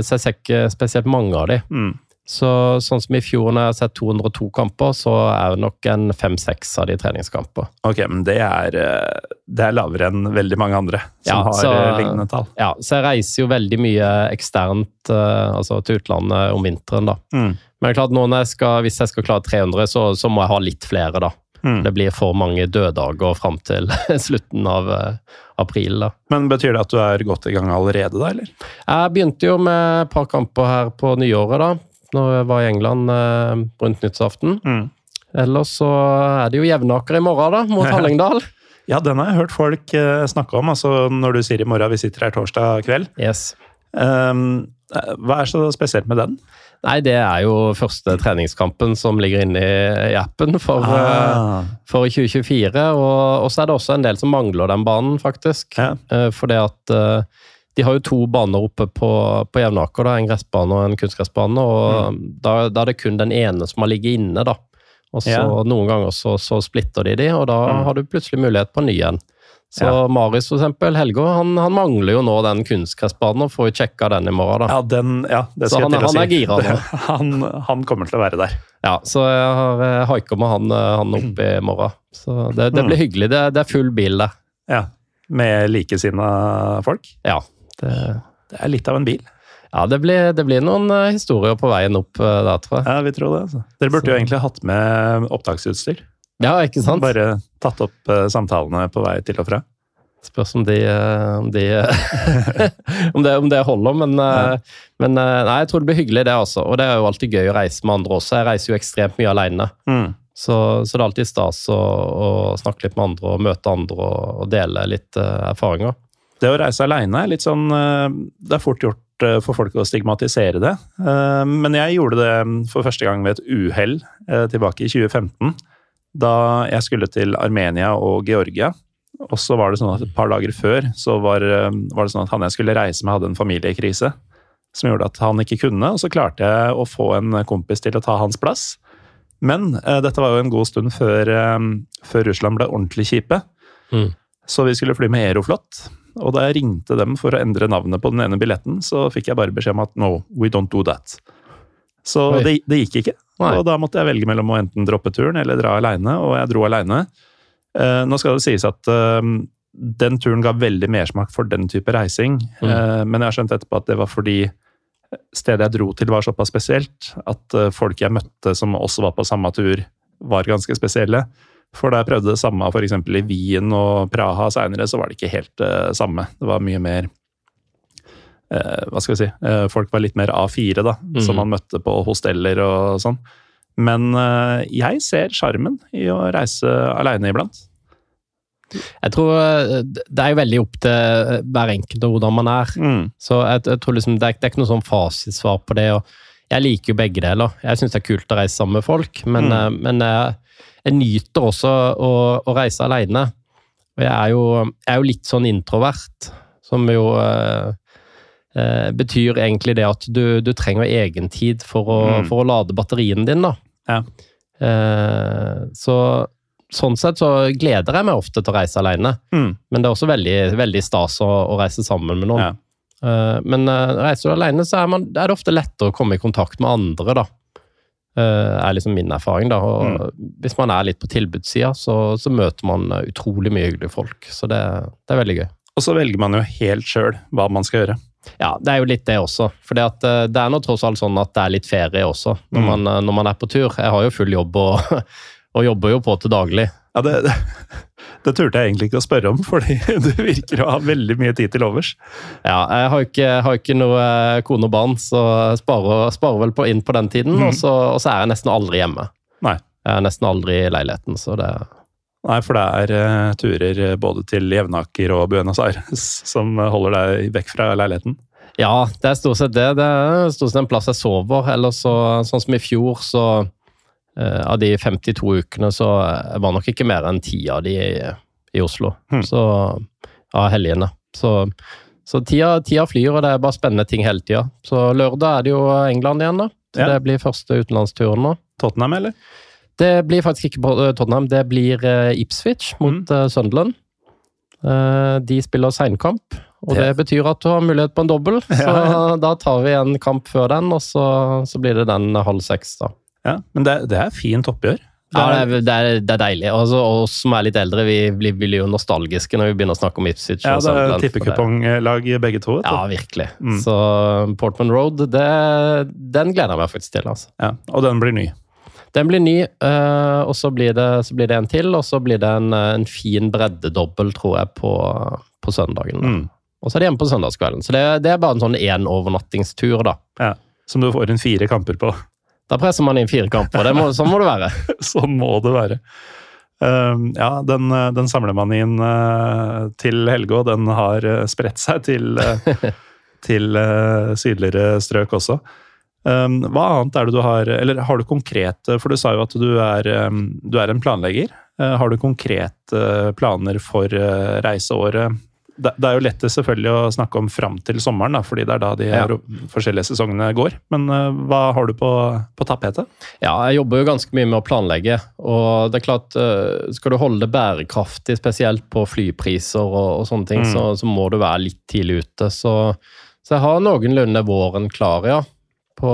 så jeg ser ikke spesielt mange av de. Mm. Så sånn som i fjor, når jeg har sett 202 kamper, så er det nok en fem-seks av de treningskamper. Ok, men det er, eh, det er lavere enn veldig mange andre som Ja, har så- eh, lignende tall. Ja, så jeg reiser jo veldig mye eksternt, eh, altså til utlandet om vinteren, da. Mm. Men klart nå jeg skal, hvis jeg skal klare 300, så, så må jeg ha litt flere, da. Mm. Det blir for mange døddager fram til slutten av april, da. Men betyr det at du er godt i gang allerede, da, eller? Jeg begynte jo med et par kamper her på nyåret, da. Når jeg var i England eh, rundt nyttårsaften. Mm. Ellers så er det jo Jevnaker i morgen, da, mot Hallingdal. Ja, den har jeg hørt folk eh, snakke om. altså Når du sier i morgen, vi sitter her torsdag kveld. Yes. Eh, hva er så spesielt med den? Nei, det er jo første treningskampen som ligger inne i appen for, eh, Ah, for 2024. Og, og så er det også en del som mangler den banen, faktisk. ja. Eh, Fordi at eh, de har jo to baner oppe på, på Jevnaker, da, en gressbane og en kunstgressbane. og da, da er det kun den ene som har ligget inne, da. Og så Ja. Noen ganger så, så splitter de de, og da Mm. har du plutselig mulighet på en ny en. Så Ja. Marius, for eksempel, Helge, han, han mangler jo nå den kunstgressbanen, og får jo sjekka den i morgen, da. ja, den Ja, det Så skal han- jeg til å si. han er gira nå. han, han kommer til å være der. Ja, så jeg har eh, haika med han, eh, han opp i morgen. Så det, det blir hyggelig. Det, det er full bil der. Ja, Med likesinna folk. Ja. Det, Det er litt av en bil. ja, det blir, det blir noen eh, historier på veien opp da, tror jeg. Ja, vi tror det. Altså. Dere burde Så- jo egentlig hatt med opptaksutstyr. Ja, ikke sant? Bare tatt opp uh, samtalene på vei til og fra. Spørs om de, eh, om, de om, det, om det holder, men, eh, men eh, nei, jeg tror det blir hyggelig, det også. Og det er jo alltid gøy å reise med andre også. Jeg reiser jo ekstremt mye alene. Mm. Så, så det er alltid stas å, å snakke litt med andre og møte andre og, og dele litt eh, erfaringer. Det å reise aleine er litt sånn eh, Det er fort gjort eh, for folk å stigmatisere det. Eh, Men jeg gjorde det for første gang ved et uhell tilbake i 2015. Da jeg skulle til Armenia og Georgia. Og så var det sånn at et par dager før så var, var det sånn at han jeg skulle reise med, hadde en familiekrise. Som gjorde at han ikke kunne, og så klarte jeg å få en kompis til å ta hans plass. Men eh, dette var jo en god stund før, eh, før Russland ble ordentlig kjipe. Mm. Så vi skulle fly med Aeroflot. Og da jeg ringte dem for å endre navnet på den ene billetten, så fikk jeg bare beskjed om at no, we don't do that. Så det, det gikk ikke. Nei. Og da måtte jeg velge mellom å enten droppe turen eller dra aleine, og jeg dro aleine. Eh, nå skal det sies at eh, den turen ga veldig mersmak for den type reising, Mm. eh, men jeg har skjønt etterpå at det var fordi stedet jeg dro til var såpass spesielt at eh, folk jeg møtte som også var på samme tur, var ganske spesielle. For da jeg prøvde det samme f.eks. i Wien og Praha seinere, så var det ikke helt det samme. Det var mye mer eh, Hva skal vi si eh, Folk var litt mer A4, da, Mm. som man møtte på hosteller og sånn. Men eh, jeg ser sjarmen i å reise aleine iblant. Jeg tror eh, det er jo veldig opp til eh, hver enkelt og hvordan man er. Mm. Så jeg, jeg tror liksom, det, er, det er ikke noe sånn fasitsvar på det. og Jeg liker jo begge deler. Jeg syns det er kult å reise sammen med folk, men, Mm. eh, men jeg, jeg nyter også å, å reise alene. Og jeg er, jo, jeg er jo litt sånn introvert, som jo eh, eh, betyr egentlig det at du, du trenger egentid for å, Mm. for å lade batterien din, da. Ja. Eh, så sånn sett så gleder jeg meg ofte til å reise alene. Mm. Men det er også veldig, veldig stas å, å reise sammen med noen. Ja. Eh, men uh, reiser du alene, så er, man, er det ofte lettere å komme i kontakt med andre, da. Eh, er liksom min erfaring, da. Og Hvis man er litt på tilbudssida, så, så møter man eh, utrolig mye hyggelige folk. Så det, det er veldig gøy. Og så velger man jo helt sjøl hva man skal gjøre. Ja, det er jo litt det også. For det er nå tross alt sånn at det er litt ferie også, når, Mm. man, eh, når man er på tur. Jeg har jo full jobb og, og jobber jo på til daglig. Ja, det, det, turte jeg egentlig ikke å spørre om, fordi du virker å ha veldig mye tid til overs. Ja, jeg har ikke, har ikke noe eh, kone og barn, så jeg sparer, sparer vel på inn på den tiden. Og, så, og så er jeg nesten aldri hjemme. Nei. Jeg er nesten aldri i leiligheten, så det Nei, for det er uh, turer både til Jevnaker og Buenos Aires som holder deg vekk fra leiligheten. Ja, det er stort sett det. Det er stort sett en plass jeg sover. Eller så, sånn som i fjor, så eh, Av de 52 ukene, så eh, var nok ikke mer enn ti av de i, i Oslo. Hmm. Så Av helgene. Så, så tida, tida flyr, og det er bare spennende ting hele tida. Så lørdag er det jo England igjen, da. Så Ja. Det blir første utenlandsturen nå. Tottenham, eller? Det blir faktisk ikke eh, Tottenham, det blir eh, Ipswich mot mm. Sunderland. Eh, De spiller seinkamp, og det Det- betyr at du har mulighet på en dobbel. Så Ja. da tar vi en kamp før den, og så, så blir det den halv seks, da. Ja, men det, det er fint oppgjør. Det Ja, det er, det er, det er deilig. Altså, oss som er litt eldre, vi blir, blir jo nostalgiske når vi begynner å snakke om Ipswich. ja, det er tippekuponglag begge to. Ja, virkelig. Mm. Så Portman Road, det, den gleder jeg meg faktisk til. altså. Ja, og den blir ny. Den blir ny, eh, og så blir, det, så blir det en til, og så blir det en, eh, en fin breddedobbel, tror jeg, på, på søndagen. Mm. Og så er det hjemme på søndagskvelden. Så det, det er bare en sånn én overnattingstur, da. Ja, som du får inn fire kamper på. Da presser man inn fire kamper. Det må, sånn må det være. Sånn må det være. Uh, ja, den, uh, den samler man inn uh, til Helge, og den har uh, spredt seg til, til sydligere strøk også. Um, hva annet er det du har Eller har du konkrete For du sa jo at du er, um, du er en planlegger. Uh, har du konkrete planer for uh, reiseåret? Det, det er jo lettest selvfølgelig å snakke om fram til sommeren, da, fordi det er da de Ja. forskjellige sesongene går. Men uh, hva har du på, på tapetet? Ja, jeg jobber jo ganske mye med å planlegge. Og det er klart, uh, skal du holde det bærekraftig, spesielt på flypriser og, og sånne ting, Mm. så, så må du være litt tidlig ute. Så, så jeg har noenlunde våren klar, ja, på,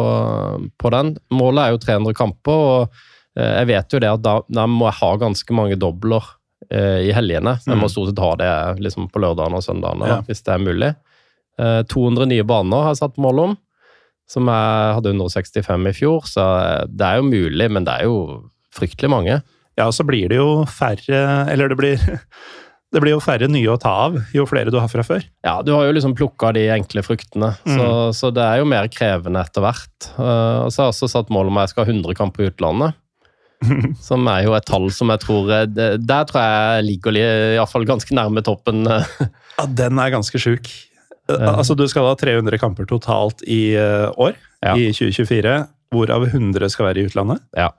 på den. Målet er jo 300 kamper, og eh, jeg vet jo det at da, da må jeg ha ganske mange dobler i helgene. Så jeg må Mm. stort sett ha det liksom på lørdagene og søndagene, Ja. hvis det er mulig. Eh, 200 nye baner har jeg satt mål om som jeg hadde 165 i fjor, så det er jo mulig, men det er jo fryktelig mange. Ja, og så blir det jo færre Eller det blir, det blir jo færre nye å ta av jo flere du har fra før. Ja, du har jo liksom plukka de enkle fruktene, så, så det er jo mer krevende etter hvert. Uh, og så har jeg også satt mål om at jeg skal ha 100 kamper i utlandet. Som er jo et tall som jeg tror eh, Der tror jeg ligger iallfall ganske nærme toppen. eh. Ja, Den er ganske sjuk. Altså, du skal ha 300 kamper totalt i eh, år, Ja. i 2024, hvorav 100 skal være i utlandet. Ja.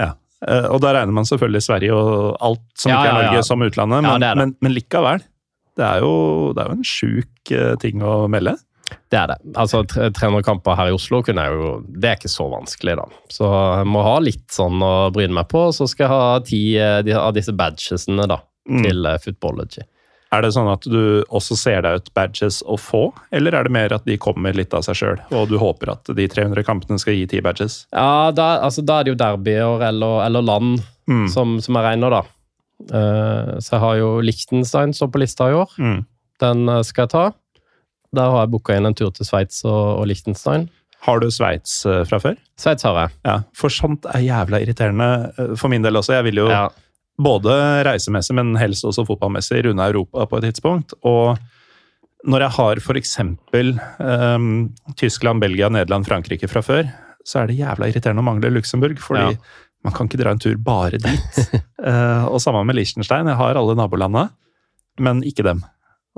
Ja. Eh, Og da regner man selvfølgelig Sverige og alt som Ja, ikke er. Norge, som utlandet, men, det det. men, men likevel. Det er jo, det er jo en sjuk eh, ting å melde. Det er det. Altså, 300 kamper her i Oslo kunne jeg jo Det er ikke så vanskelig, da. Så jeg må ha litt sånn å bryne meg på, så skal jeg ha ti eh, de- av disse badgesene, da, Mm. til eh, Footballogy. Er det sånn at du også ser deg ut badges å få, eller er det mer at de kommer litt av seg sjøl, og du håper at de 300 kampene skal gi 10 badges? Ja, da, altså, da er det jo derbyer eller, eller land Mm. som, som jeg regner, da. Uh, så jeg har jo Liechtenstein står på lista i år. Mm. Den skal jeg ta. Der har jeg booka inn en tur til Sveits og, og Liechtenstein. Har du Sveits eh, fra før? Sveits har jeg. Ja, for sånt er jævla irriterende eh, for min del også. Jeg vil jo Ja. både reisemessig, men helst også fotballmessig runde Europa på et tidspunkt. Og når jeg har f.eks. Um, Tyskland, Belgia, Nederland, Frankrike fra før, så er det jævla irriterende å mangle Luxembourg, fordi Ja. man kan ikke dra en tur bare dit. uh, og sammen med Liechtenstein. Jeg har alle nabolandene, men ikke dem.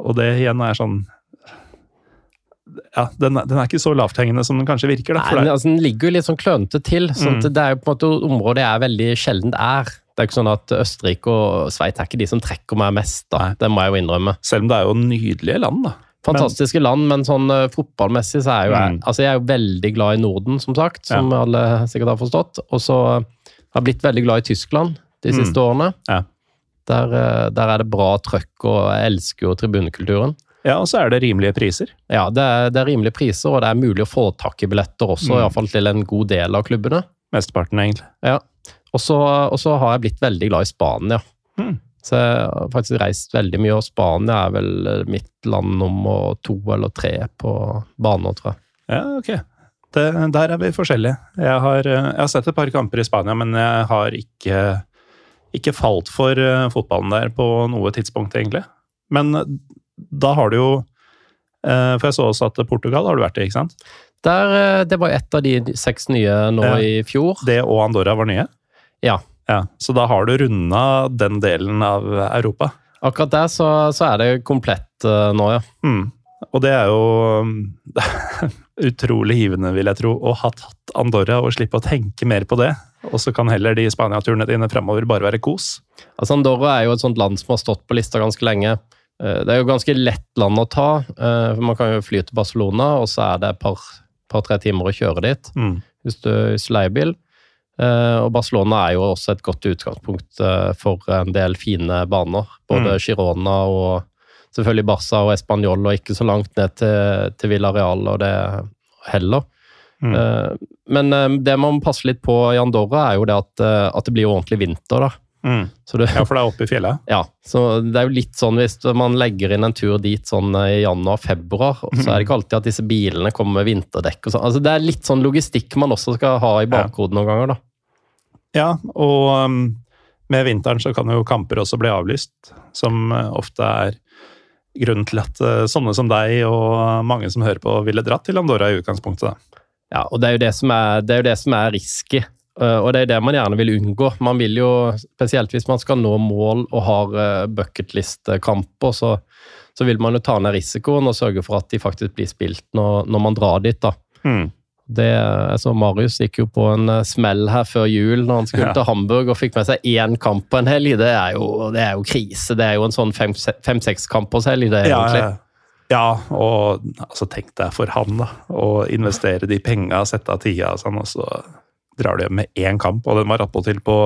Og det igjen er sånn Ja, den, den er ikke så lavthengende som den kanskje virker. Da, Nei, men altså, Den ligger jo litt sånn klønete til. sånn Mm. Det er jo på en måte området jeg veldig sjelden er. Det er ikke sånn at Østerrike og Sveits er ikke de som trekker meg mest, da. Nei. Det må jeg jo innrømme. selv om det er jo nydelige land, da. Fantastiske land, men sånn uh, fotballmessig så er jo jeg Mm. Altså, jeg er jo veldig glad i Norden, som sagt, som alle sikkert har forstått. Og så har jeg blitt veldig glad i Tyskland de Mm. siste årene. Ja. Der, uh, der er det bra trøkk, og jeg elsker jo tribunekulturen. Ja, og så er det rimelige priser. Ja, det er, det er rimelige priser, og det er mulig å få tak i billetter også, Mm. i hvert fall til en god del av klubbene. Mesteparten, egentlig. Ja. Og så har jeg blitt veldig glad i Spania. Mm. Så jeg har faktisk reist veldig mye, og Spania er vel eh, mitt land nummer to eller tre på baner, tror jeg. Ja, ok. Det, der er vi forskjellige. Jeg har, eh, jeg har sett et par kamper i Spania, men jeg har ikke, ikke falt for eh, fotballen der på noe tidspunkt, egentlig. Men da har du jo eh, For jeg så også at Portugal har du vært i, ikke sant? Der, eh, det var et av de seks nye nå Ja. i fjor. Det og Andorra var nye? Ja. Ja, Så da har du runda den delen av Europa. Akkurat der så, så er det komplett eh, nå, ja. Mm. Og det er jo utrolig givende, vil jeg tro, å ha tatt Andorra og slippe å tenke mer på det. Og så kan heller de Spania-turene dine fremover bare være kos. Altså Andorra er jo et sånt land som har stått på lista ganske lenge. Eh, Det er jo ganske lett land å ta. eh, for Man kan jo fly til Barcelona, og så er det et par-tre par, tre timer å kjøre dit. Mm. hvis du leier bil. Eh, og Barcelona er jo også et godt utgangspunkt for en del fine baner. Både Mm. Girona og selvfølgelig Barca og Español, og ikke så langt ned til, til Villarreal og det heller. Mm. Men det man må passe litt på i Andorra, er jo det at, at det blir ordentlig vinter, da. Mm. Så du, Ja, for det er oppe i fjellet. ja, så det er jo litt sånn hvis man legger inn en tur dit sånn eh, i januar-februar, så er det ikke alltid at disse bilene kommer med vinterdekk og sånn. Altså det er litt sånn logistikk man også skal ha i bakhodet noen ganger, da. Ja, og um, med vinteren så kan jo kamper også bli avlyst, som uh, ofte er grunnen til at uh, sånne som deg og mange som hører på, ville dratt til Andorra i utgangspunktet. da. Ja, og det er jo det som er, det det som er risky. Eh, og det er det man gjerne vil unngå. Man vil jo, spesielt hvis man skal nå mål og har uh, bucketlist-kamper, så, så vil man jo ta ned risikoen og sørge for at de faktisk blir spilt når, når man drar dit. da. Mm. Det, altså Marius gikk jo på en eh, smell her før jul når han skulle Ja. til Hamburg og fikk med seg én kamp på en helg. Det er jo, det er jo krise. Det er jo en sånn fem-seks kampers helg, det, Ja, egentlig. ja. ja, og altså, tenk deg for han, da. Å investere de penga, sette av tida og sånn, og så drar du hjem med én kamp, og den var attpåtil på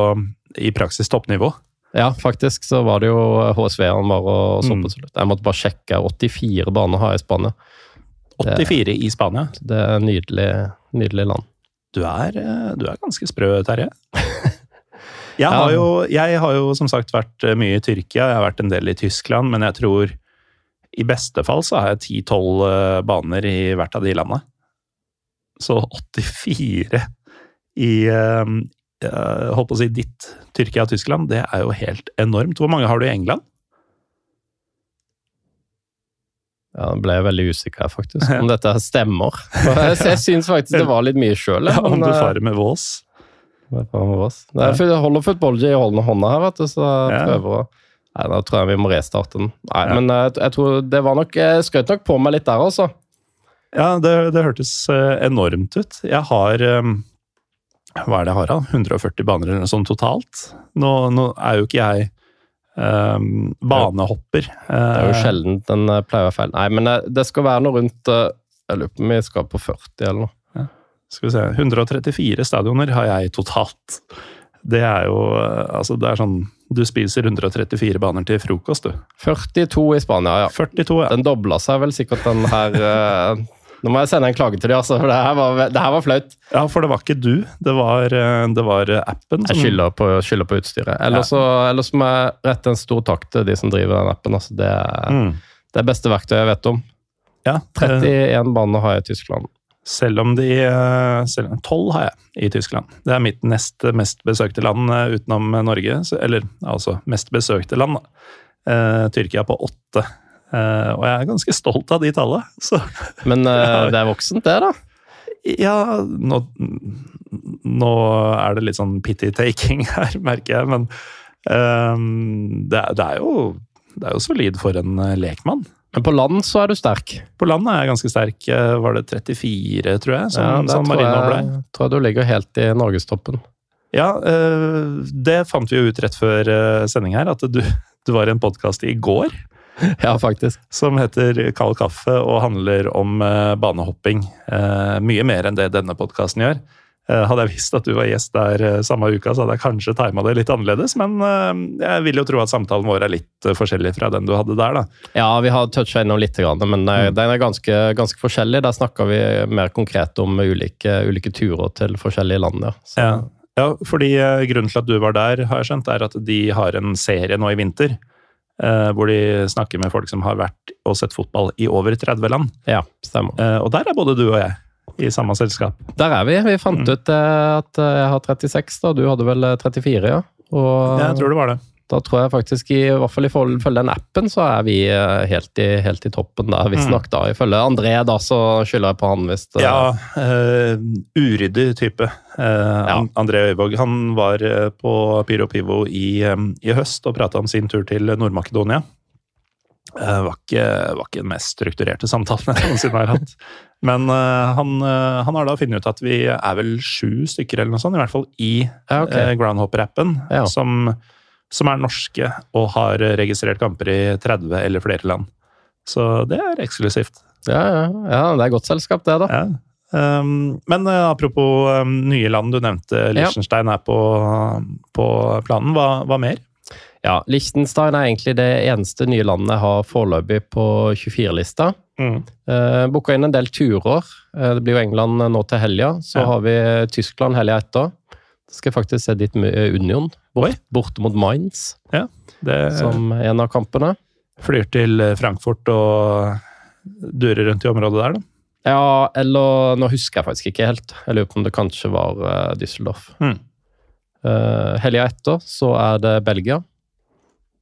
i praksis toppnivå. Ja, faktisk så var det jo HSV han var og så Mm. på slutt. Jeg måtte bare sjekke. 84 baner har jeg i Spania. 84 i Spania. Det er nydelig, nydelig land. Du er, eh, du er ganske sprø, Terje. Jeg har, jo, jeg har jo som sagt vært eh, mye i Tyrkia, jeg har vært en del i Tyskland, men jeg tror i beste fall så har jeg 10-12 eh, baner i hvert av de landene. Så 84 i eh, eh, holdt på å si ditt Tyrkia og Tyskland, det er jo helt enormt. Hvor mange har du i England? Ja, Nå ble jeg veldig usikker faktisk, om dette stemmer. Så Jeg, syns faktisk det var litt mye sjøl. Ja, om du farer med Vås? Jeg holder footballgy i holdende hånda her, vet du, så jeg prøver å Nei, da tror jeg vi må restarte den. Nei, Ja. men jeg, jeg tror det var nok Jeg skrøt nok på meg litt der, altså. Ja, det, det hørtes eh, enormt ut. Jeg har eh, Hva er det jeg har, da? 140 baner eller noe sånt totalt. Nå, nå er jo ikke jeg um, banehopper. Det er jo Eh, sjelden den eh, pleier å være feil. Nei, men eh, det skal være noe rundt Jeg lurer på om vi skal på 40 eller noe. Skal vi se 134 stadioner har jeg totalt. Det er jo Altså, det er sånn Du spiser 134 baner til frokost, du. 42 i Spania, ja. 42, ja. Den dobla seg vel sikkert, den her Nå må jeg sende en klage til dem, altså, for det her var, det her var flaut. Ja, for det var ikke du. Det var, eh, det var appen som Jeg skylder på, skylder på utstyret. Ellers, så, ellers må jeg rette en stor takk til de som driver den appen. Altså, det, er, Mm. det er beste verktøyet jeg vet om. Ja, eh, 31 baner har jeg i Tyskland. Selv om de eh, selv, 12 har jeg i Tyskland. Det er mitt nest mest besøkte land eh, utenom Norge. Eller altså mest besøkte land. da. Eh, Tyrkia på åtte. Eh, og jeg er ganske stolt av de tallene. Så Men uh, det er voksent, det, da. ja, nå, nå er det litt sånn pity-taking her, merker jeg. Men um, det, det, er jo, det er jo solid for en eh, lekmann. Men på land så er du sterk. På land er jeg ganske sterk. Var det 34, tror jeg, som, Ja, det som tror jeg, tror jeg du ligger helt i norgestoppen. Ja, uh, det fant vi jo ut rett før sending her, at du, du var i en podkast i går Ja, faktisk. som heter Kald kaffe og handler om eh, banehopping. Eh, Mye mer enn det denne podkasten gjør. Eh, Hadde jeg visst at du var gjest der samme uka, så hadde jeg kanskje tima det litt annerledes, men jeg vil jo tro at samtalen vår er litt forskjellig fra den du hadde der, da. Ja, vi har toucha innom litt, grann, men Mm. den er ganske, ganske forskjellig. Der snakker vi mer konkret om ulike, ulike turer til forskjellige land. Ja. Så, Ja, ja fordi grunnen til at du var der, har jeg skjønt, er at de har en serie nå i vinter. Eh, hvor de snakker med folk som har vært og sett fotball i over 30 land. ja, stemmer. Eh, og der er både du og jeg i samme selskap. Der er vi. Vi fant Mm. ut eh, at jeg har 36, da. Du hadde vel eh, 34, ja. Og Jeg tror det var det. Da tror jeg faktisk, i, i hvert fall ifølge den appen, så er vi eh, helt i, helt i toppen der, visstnok. da. Ifølge André, da, så skylder jeg på han hvis det- Mm. Ja, uh, uryddig type. Uh, ja. André Øyvåg han var på Pyro Pivo i, um, i høst og prata om sin tur til Nord-Makedonia. Uh, var, ikke, var ikke den mest strukturerte samtalen jeg noensinne har hatt. Men uh, han, uh, han har da funnet ut at vi er vel sju stykker eller noe sånt, i hvert fall i Ja, okay. uh, Groundhopper-appen, Ja. som, som er norske og har registrert kamper i 30 eller flere land. Så det er eksklusivt. Ja, ja, ja, det er godt selskap, det, da. Ja. Um, men uh, apropos um, nye land, du nevnte Liechtenstein er på, på planen. Hva, hva mer? Ja, Liechtenstein er egentlig det eneste nye landet jeg har foreløpig på 24-lista. Mm. Uh, Booka inn en del turer. Uh, det blir jo England nå til helga. Så har vi Tyskland helga etter. Så skal jeg faktisk se dit med Union, bort, borte mot Mainz, Det som en av kampene. flyr til Frankfurt og durer rundt i området der, da. Ja, eller Nå husker jeg faktisk ikke helt. Jeg lurer på om det kanskje var uh, Düsseldorf. Mm. Uh, helga etter så er det Belgia.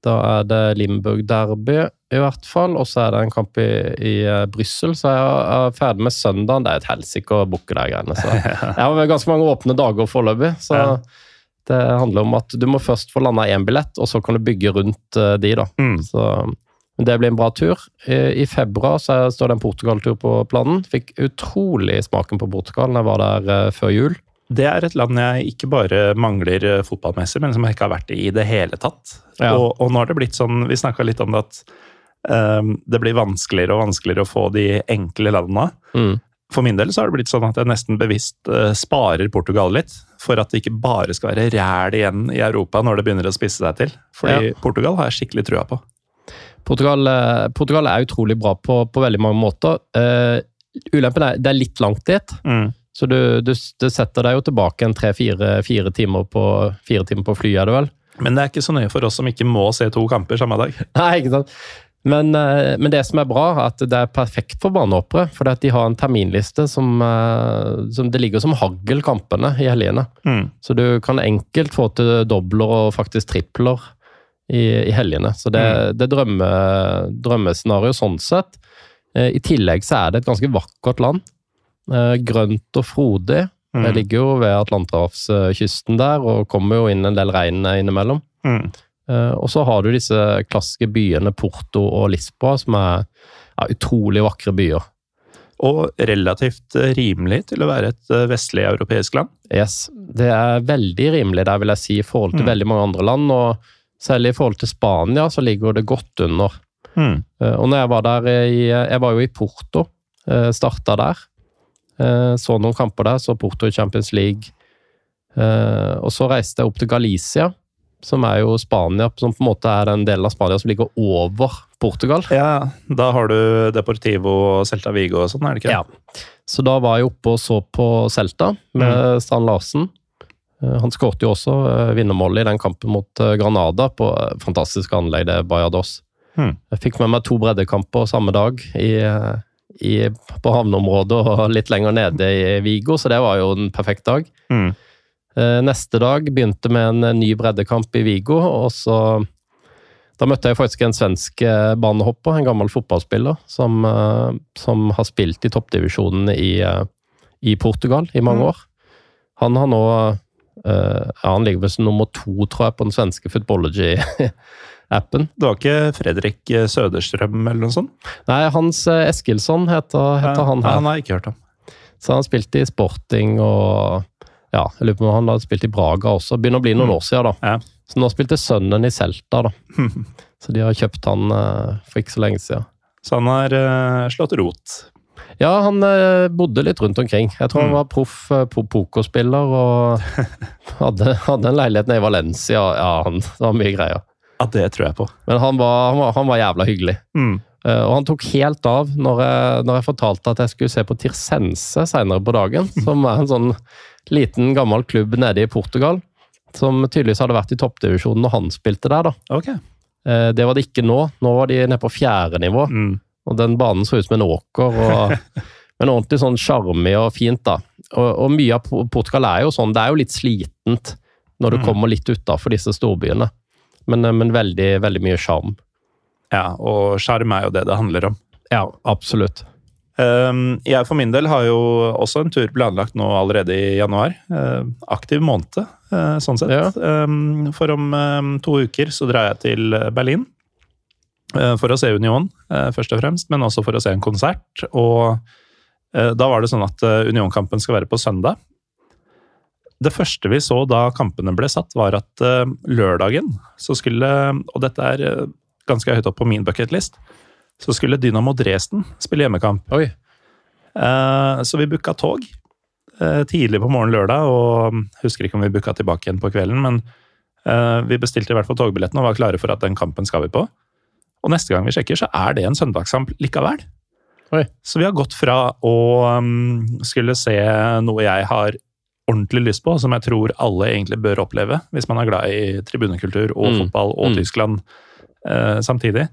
Da er det Limburg Derby, i hvert fall. Og så er det en kamp i, i uh, Brussel, så jeg er ferdig med søndagen. Det er et helsike å booke de greiene. Så. Jeg har ganske mange åpne dager foreløpig, så Ja. det handler om at du må først få landa én billett, og så kan du bygge rundt uh, de, da. Mm. Så det blir en bra tur. I, februar så står det en Portugal-tur på planen. Fikk utrolig smaken på Portugal da jeg var der eh, før jul. Det er et land jeg ikke bare mangler uh, fotballmessig, men som jeg ikke har vært i i det hele tatt. Ja. Og, og nå har det blitt sånn, vi snakka litt om det at um, det blir vanskeligere og vanskeligere å få de enkle landene. Mm. For min del så har det blitt sånn at jeg nesten bevisst uh, sparer Portugal litt, for at det ikke bare skal være ræl igjen i Europa når det begynner å spisse seg til. Fordi Ja. Portugal har jeg skikkelig trua på. Portugal, eh, Portugal er utrolig bra på, på veldig mange måter. Uh, ulempen er det er litt langt dit. Så du, du, du setter deg jo tilbake en tre-fire timer på fire timer på flyet, er det vel? Men det er ikke så nøye for oss som ikke må se to kamper samme dag. Nei, ikke sant? Men, eh, men det som er bra, er at det er perfekt for barnehoppere. For de har en terminliste som, eh, som Det ligger som hagl kampene i helgene. Mm. Så du kan enkelt få til dobler og faktisk tripler i, i helgene. Så det, det er drømme, drømmescenario sånn sett. Eh, I tillegg så er det et ganske vakkert land. Eh, Grønt og frodig. Mm. Det ligger jo ved Atlanterhavskysten der, og kommer jo inn en del regn innimellom. Mm. Eh, Og så har du disse klassiske byene Porto og Lisboa, som er ja, utrolig vakre byer. Og relativt eh, rimelig til å være et vestlig europeisk land. Yes, Det er veldig rimelig der, vil jeg si, i forhold til Mm. veldig mange andre land. Og selv i forhold til Spania så ligger det godt under. Mm. Og når jeg var der i Jeg var jo i Porto, starta der. Eh, Så noen kamper der, så Porto i Champions League. Eh, Og så reiste jeg opp til Galicia, som er jo Spania, som på en måte er den delen av Spania som ligger over Portugal. Ja, Da har du Deportivo og Celta Vigo og sånn, er det ikke? Ja. Så da var jeg oppe og så på Celta med Strand Larsen. Eh, Han skåret jo også vinnermålet i den kampen mot Granada på fantastisk anlegg, det er Bayados Hmm. Jeg fikk med meg to breddekamper samme dag i, i, på havneområdet og litt lenger nede i Vigo, så det var jo en perfekt dag. Mm. Eh, Neste dag begynte med en eh, ny breddekamp i Vigo, og så Da møtte jeg faktisk en svensk eh, banehopper, en gammel fotballspiller, som, som har spilt i toppdivisjonen i, i Portugal i mange Mm. år. Han har nå Uh, ja, Han ligger vel som nummer to, tror jeg, på den svenske Footballogy-appen. Det var ikke Fredrik eh, Søderstrøm eller noe sånt? Nei, Hans eh, Eskilsson heter, heter han Ja, her. han har jeg ikke hørt om. Så han spilte i Sporting og ja, jeg lurer på om han hadde spilt i Braga også. Begynner å bli noen år siden, da. Ja. Så nå spilte sønnen i Celta, da. Så de har kjøpt han eh, for ikke så lenge siden. Så han har uh, slått rot. Ja, han bodde litt rundt omkring. Jeg tror han Mm. var proff uh, pokerspiller og hadde, hadde en leilighet nede i Valencia. Ja, han, det var mye greier. Ja, det tror jeg på. Men han var, han var, han var jævla hyggelig. Mm. Uh, og han tok helt av når jeg, når jeg fortalte at jeg skulle se på Tirsense senere på dagen. Som er en sånn liten, gammel klubb nede i Portugal. Som tydeligvis hadde vært i toppdivisjonen når han spilte der. da. Okay. Uh, det var det ikke nå. Nå var de nede på fjerde nivå. Mm. Og den banen så ut som en åker. Og, men ordentlig sånn sjarmig og fint, da. Og, og mye av Portugal er jo sånn, det er jo litt slitent når du Mm. kommer litt utafor disse storbyene. Men, eh, men veldig, veldig mye sjarm. Ja, og sjarm er jo det det handler om. Ja, absolutt. Um, jeg for min del har jo også en tur planlagt nå allerede i januar. Uh, aktiv måned, uh, sånn sett. Ja. Um, for om to uker så drar jeg til Berlin. uh, for å se Union, først og fremst, men også for å se en konsert. Og da var det sånn at Unionkampen skal være på søndag. Det første vi så da kampene ble satt, var at uh, lørdagen så skulle Og dette er uh, ganske høyt opp på min bucketlist. Så skulle Dynamo Dresden spille hjemmekamp. Oi. Eh, Så vi booka tog eh, tidlig på morgenen lørdag, og husker ikke om vi booka tilbake igjen på kvelden, men eh, vi bestilte i hvert fall togbilletten og var klare for at den kampen skal vi på. Og neste gang vi sjekker, så er det en søndagskamp likevel. Oi. Så vi har gått fra å um, skulle se noe jeg har ordentlig lyst på, som jeg tror alle egentlig bør oppleve, hvis man er glad i tribunekultur og Mm. fotball og Mm. Tyskland eh, samtidig,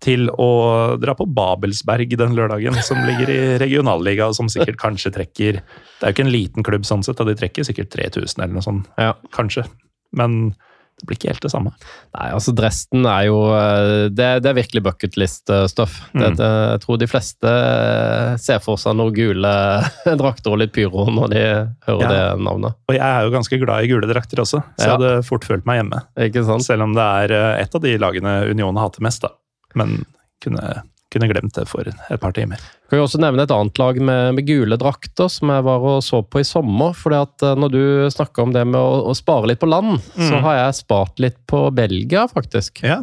til å dra på Babelsberg den lørdagen, som ligger i regionalliga, og som sikkert kanskje trekker Det er jo ikke en liten klubb sånn sett, og de trekker sikkert 3000 eller noe sånt, Ja. kanskje. Men det blir ikke helt det samme. Nei, altså Dresden er jo eh, Det, det er virkelig bucketlist-stoff. Det, Mm. jeg tror de fleste eh, ser for seg noen gule drakter og litt pyro når de hører Ja. det navnet. Og jeg er jo ganske glad i gule drakter også, så jeg hadde fort følt meg hjemme. Ikke sant? Selv om det er eh, et av de lagene Union hater mest, da. Men kunne, kunne glemt det for et par timer. Kan jo også nevne et annet lag med, med gule drakter som jeg var og så på i sommer. fordi at eh, Når du snakker om det med å, å spare litt på land, så Mm. har jeg spart litt på Belgia, faktisk. Ja.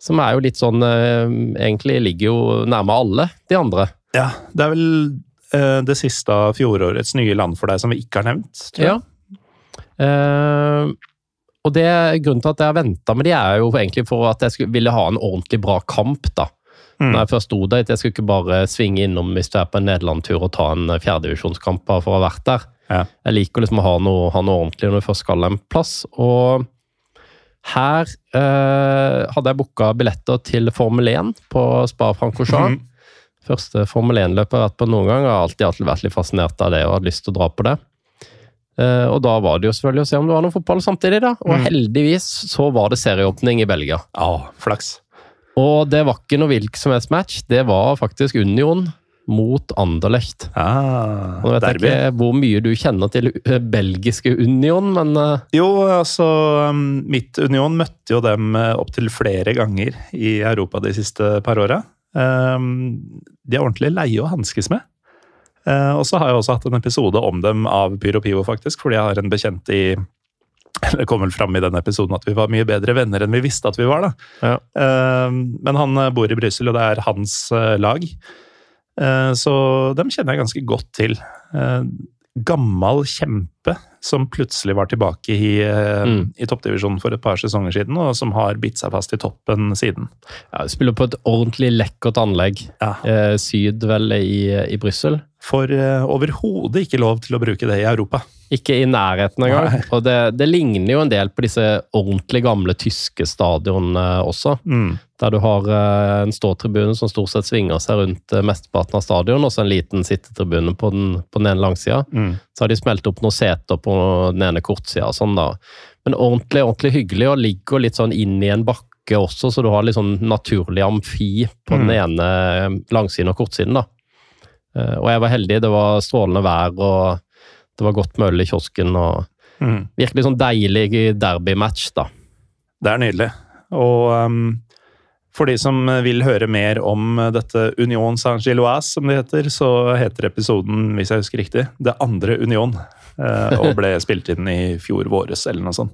Som er jo litt sånn eh, Egentlig ligger jo nærme alle de andre. ja det er vel eh, det siste av fjorårets nye land for deg som vi ikke har nevnt, tror jeg. Ja. Eh, og det Grunnen til at jeg har venta med de, er jo egentlig for at jeg skulle, ville ha en ordentlig bra kamp. da. Mm. Når jeg først sto der, Jeg skulle ikke bare svinge innom hvis du er på en Nederland-tur og ta en fjerdedivisjonskamp bare for å ha vært der. Ja. Jeg liker liksom å ha noe, ha noe ordentlig når du først skal en plass. Og her eh, hadde jeg booka billetter til Formel 1 på Spa-Francorchamps. Mm. Første Formel 1-løpet jeg har vært på noen gang. Jeg har alltid, alltid vært litt fascinert av det og hadde lyst til å dra på det. Eh, og da var det jo selvfølgelig å se om det var noe fotball samtidig, da. Og Mm. heldigvis så var det serieåpning i Belgia. Ja, flaks. Og det var ikke noe hvilken som helst match, det var faktisk Union mot Anderlecht. Ah, Nå vet jeg ikke hvor mye du kjenner til eh, belgiske Union, men eh, Jo, altså um, Mitt Union møtte jo dem eh, opptil flere ganger i Europa de siste par åra. Um, de er ordentlig leie å hanskes med. Og så har jeg også hatt en episode om dem av Pyro Pivo, faktisk, fordi jeg har en bekjent i Det kom vel fram i den episoden at vi var mye bedre venner enn vi visste at vi var, da. Ja. Um, men han eh, bor i Brussel, og det er hans eh, lag. Eh, så dem kjenner jeg ganske godt til. Gammel kjempe som plutselig var tilbake i, Mm. i toppdivisjonen for et par sesonger siden, og som har bitt seg fast i toppen siden. Ja, spiller på et ordentlig lekkert anlegg. Ja. Syd, vel, i, i Brussel. Får eh, overhodet ikke lov til å bruke det i Europa. Ikke i nærheten engang. Nei. Og det, det ligner jo en del på disse ordentlig gamle tyske stadionene også. Mm. Der du har eh, en ståtribune som stort sett svinger seg rundt eh, mesteparten av stadion, og så en liten sittetribune på den, på den ene langsida. Mm. Så har de smelt opp noen seter på den ene kortsida og sånn, da. Men ordentlig, ordentlig hyggelig, og ligger litt sånn inn i en bakke også, så du har litt sånn naturlig amfi på den ene langsiden og kortsiden, da. Eh, Og jeg var heldig, det var strålende vær, og det var godt med øl i kiosken, og Mm. virkelig sånn deilig derbymatch, da. Det er nydelig. Og um, for de som vil høre mer om dette Union Saint-Gilloise, som det heter, så heter episoden, hvis jeg husker riktig, Det andre Union. eh, og ble spilt inn i fjor våres, eller noe sånt.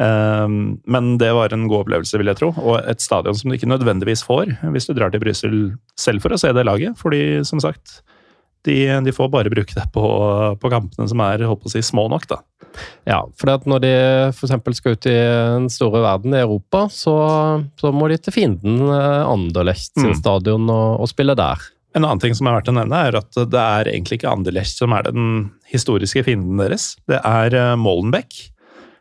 Um, men det var en god opplevelse, vil jeg tro. Og et stadion som du ikke nødvendigvis får hvis du drar til Brussel selv for å se det laget. Fordi, som sagt, de, de får bare bruke det på, på kampene som er holdt på å si, små nok, da. Ja, for at når de f.eks. skal ut i den store verden i Europa, så, så må de til fienden eh, Anderlecht sin Mm. stadion og, og spille der. En annen ting som er verdt å nevne, er at det er egentlig ikke Anderlecht som er den historiske fienden deres. Det er Molenbeck Molenbeek,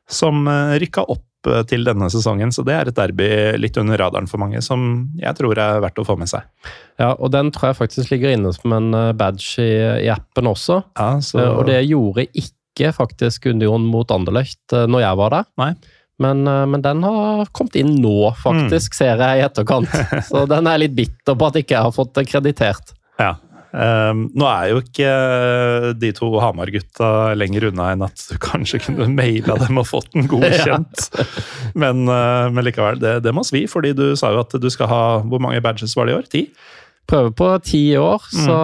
som eh, rykka opp eh, til denne sesongen. Så det er et derby litt under radaren for mange, som jeg tror er verdt å få med seg. Ja, og den tror jeg faktisk ligger inne som en eh, badge i, i appen også. Ja, så, Og det gjorde ikke faktisk Union mot Anderlecht når jeg var der. Nei. Men, men den har kommet inn nå, faktisk, ser jeg i etterkant. Så den er litt bitter på at ikke jeg har fått kreditert. ja. Um, nå er jo ikke eh, de to Hamar-gutta lenger unna enn at du kanskje kunne maila dem og fått den godkjent. men, uh, men likevel, det, det må svi, fordi du sa jo at du skal ha Hvor mange badges var det i år? Ti? Prøver på ti år, Mm. så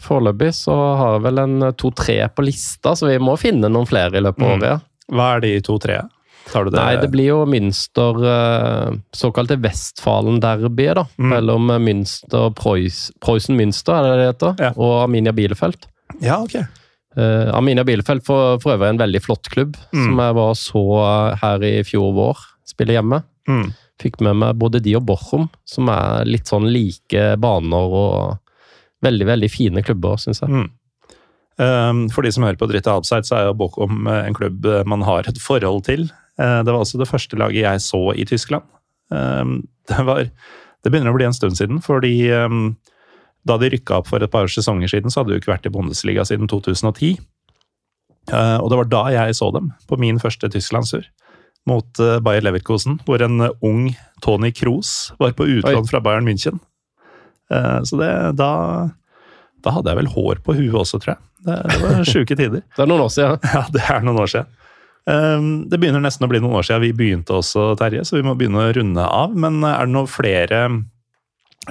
foreløpig så har jeg vel en to-tre på lista, så vi må finne noen flere i løpet av Mm. året. Hva er de to-tre? Tar du det? Nei, det blir jo Münster eh, Såkalte Westfalen-derbyet, da. Mm. Mellom Münster Preussen Münster, er det det heter? Ja. Og Aminia Bielefeld. Ja, ok. Uh, Aminia Bielefeld for, for øvrig en veldig flott klubb, Mm. som jeg var så eh, her i fjor vår. Spiller hjemme. Mm. Fikk med meg både de og Bochum, som er litt sånn like baner og veldig, veldig fine klubber, syns jeg. Mm. For de som hører på Dritte Outside, så er jo Bochum eh, en klubb eh, man har et forhold til. Eh, Det var også det første laget jeg så i Tyskland. Um, Det, var, det begynner å bli en stund siden, fordi um, da de rykka opp for et par sesonger siden, så hadde de ikke vært i Bundesliga siden 2010. Eh, Og det var da jeg så dem, på min første tysklandstur. Mot eh, Bayer Leverkusen, hvor en ung Tony Kroos var på utlån fra Bayern München. Så det, da, da hadde jeg vel hår på huet også, tror jeg. Det, det var sjuke tider. Det er noen år siden. Ja, det er noen år siden. Um, det begynner nesten å bli noen år siden vi begynte også, Terje, så vi må begynne å runde av. Men er det noen flere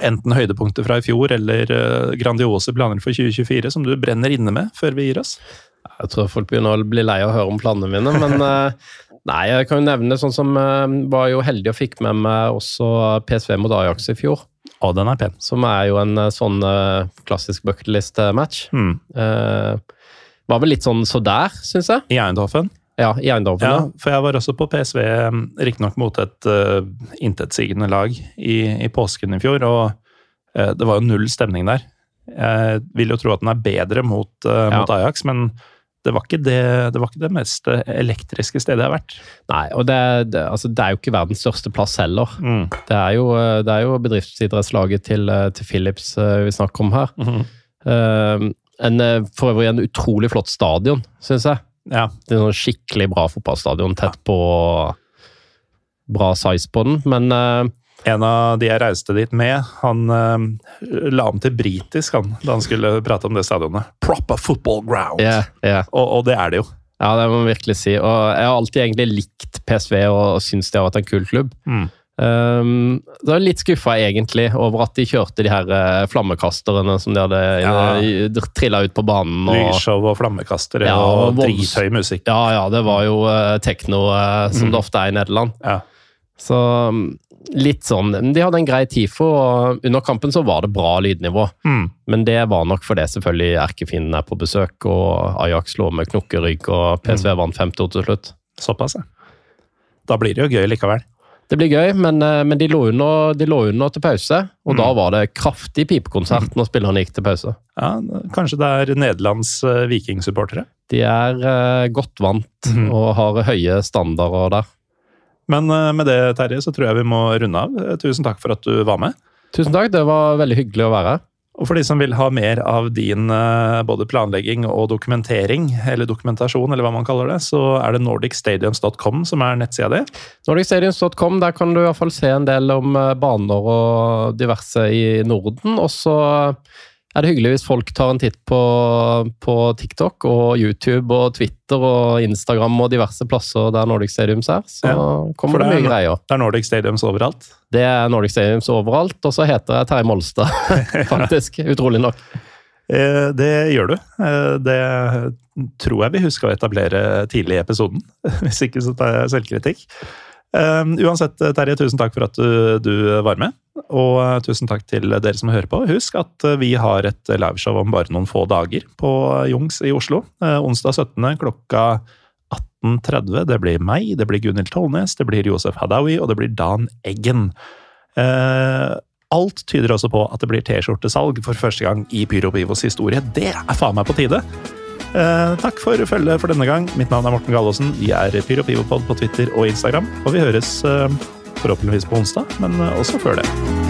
enten høydepunkter fra i fjor eller uh, grandiose planer for 2024 som du brenner inne med før vi gir oss? Jeg tror folk begynner å bli lei av å høre om planene mine, men eh, Nei, jeg kan jo nevne sånn som eh, Var jo heldig og fikk med meg også PSV mot Ajax i fjor. Og den er pen. Som er jo en eh, sånn eh, klassisk bucketlist-match. Mm. Eh, var vel litt sånn så der, syns jeg. I Eindhoven. Ja, i Eindhoven. Ja, for jeg var også på PSV, riktignok mot et uh, intetsigende lag i, i påsken i fjor, og uh, det var jo null stemning der. Jeg vil jo tro at den er bedre mot, uh, Ja. mot Ajax, men det var, det, det var ikke det mest elektriske stedet jeg har vært. Nei, og det, det, altså, det er jo ikke verdens største plass heller. Mm. Det er jo, eh, det er jo bedriftsidrettslaget til, eh, til Philips eh, vi snakker om her. Mhm. Eh, en, eh, for øvrig en utrolig flott stadion, syns jeg. Ja. Det er sånn skikkelig bra fotballstadion, tett på Bra size på den, men uh, En av de jeg reiste dit med, han uh, la om til britisk han, da han skulle prate om det stadionet. Proper football ground! Yeah, yeah. Og, og det er det jo. ja, det må man virkelig si. Og jeg har alltid egentlig likt PSV og, og syns de har vært en kul klubb. Mm. Um, så er litt skuffa egentlig over at de kjørte de her eh, flammekasterne som de hadde Ja. trilla ut på banen. Og, Lysshow og flammekastere Ja, og og drithøy musikk. ja, ja, det var jo uh, tekno, uh, som Mm. det ofte er i Nederland. Ja. Så um, Litt sånn. De hadde en grei TIFO, og under kampen så var det bra lydnivå. Mm. Men det var nok fordi selvfølgelig erkefienden er på besøk, og Ajax lå med knokkerygg, og PSV vant 5-2 til slutt. Såpass, ja. Da blir det jo gøy likevel. Det blir gøy, men, eh, men de, lå under, de lå under til pause, og da var det kraftig pipekonsert når spillerne gikk til pause. Ja, Kanskje det er Nederlands eh, vikingsupportere? De er uh, godt vant mm. og har høye standarder der. Men uh, med det, Terje, så tror jeg vi må runde av. Tusen takk for at du var med. Tusen takk, det var veldig hyggelig å være her. Og for de som vil ha mer av din eh, både planlegging og dokumentering, eller dokumentasjon, eller hva man kaller det, så er det nordicstadiums.com som er nettsida di. NordicStadiums.com, der kan du i hvert fall se en del om eh, baner og diverse i Norden. Og så er det hyggelig hvis folk tar en titt på, på TikTok og YouTube og Twitter og Instagram og diverse plasser der Nordic Stadiums er. Så Ja, kommer det det mye greier. Det er Nordic Stadiums overalt. Det er Nordic Stadiums overalt, og så heter jeg Terje Molstad, faktisk. Utrolig nok. Eh, Det gjør du. Eh, Det tror jeg vi husker å etablere tidlig i episoden. Hvis ikke så tar jeg selvkritikk. Eh, Uansett, Terje, tusen takk for at du, du var med. Og eh, tusen takk til dere som hører på. Husk at eh, vi har et liveshow om bare noen få dager på Jungs i Oslo. Eh, Onsdag 17. klokka 18.30. Det blir meg, det blir Gunhild Tollnes, det blir Josef Hadaoui og det blir Dan Eggen. Eh, alt tyder også på at det blir T-skjortesalg for første gang i Pyro Pivos historie. Det er faen meg på tide! Eh, takk for følget for denne gang. Mitt navn er Morten Gallaasen. Vi er Pyro Pivopod på Twitter og Instagram. Og vi høres eh, forhåpentligvis på onsdag, men eh, også før det.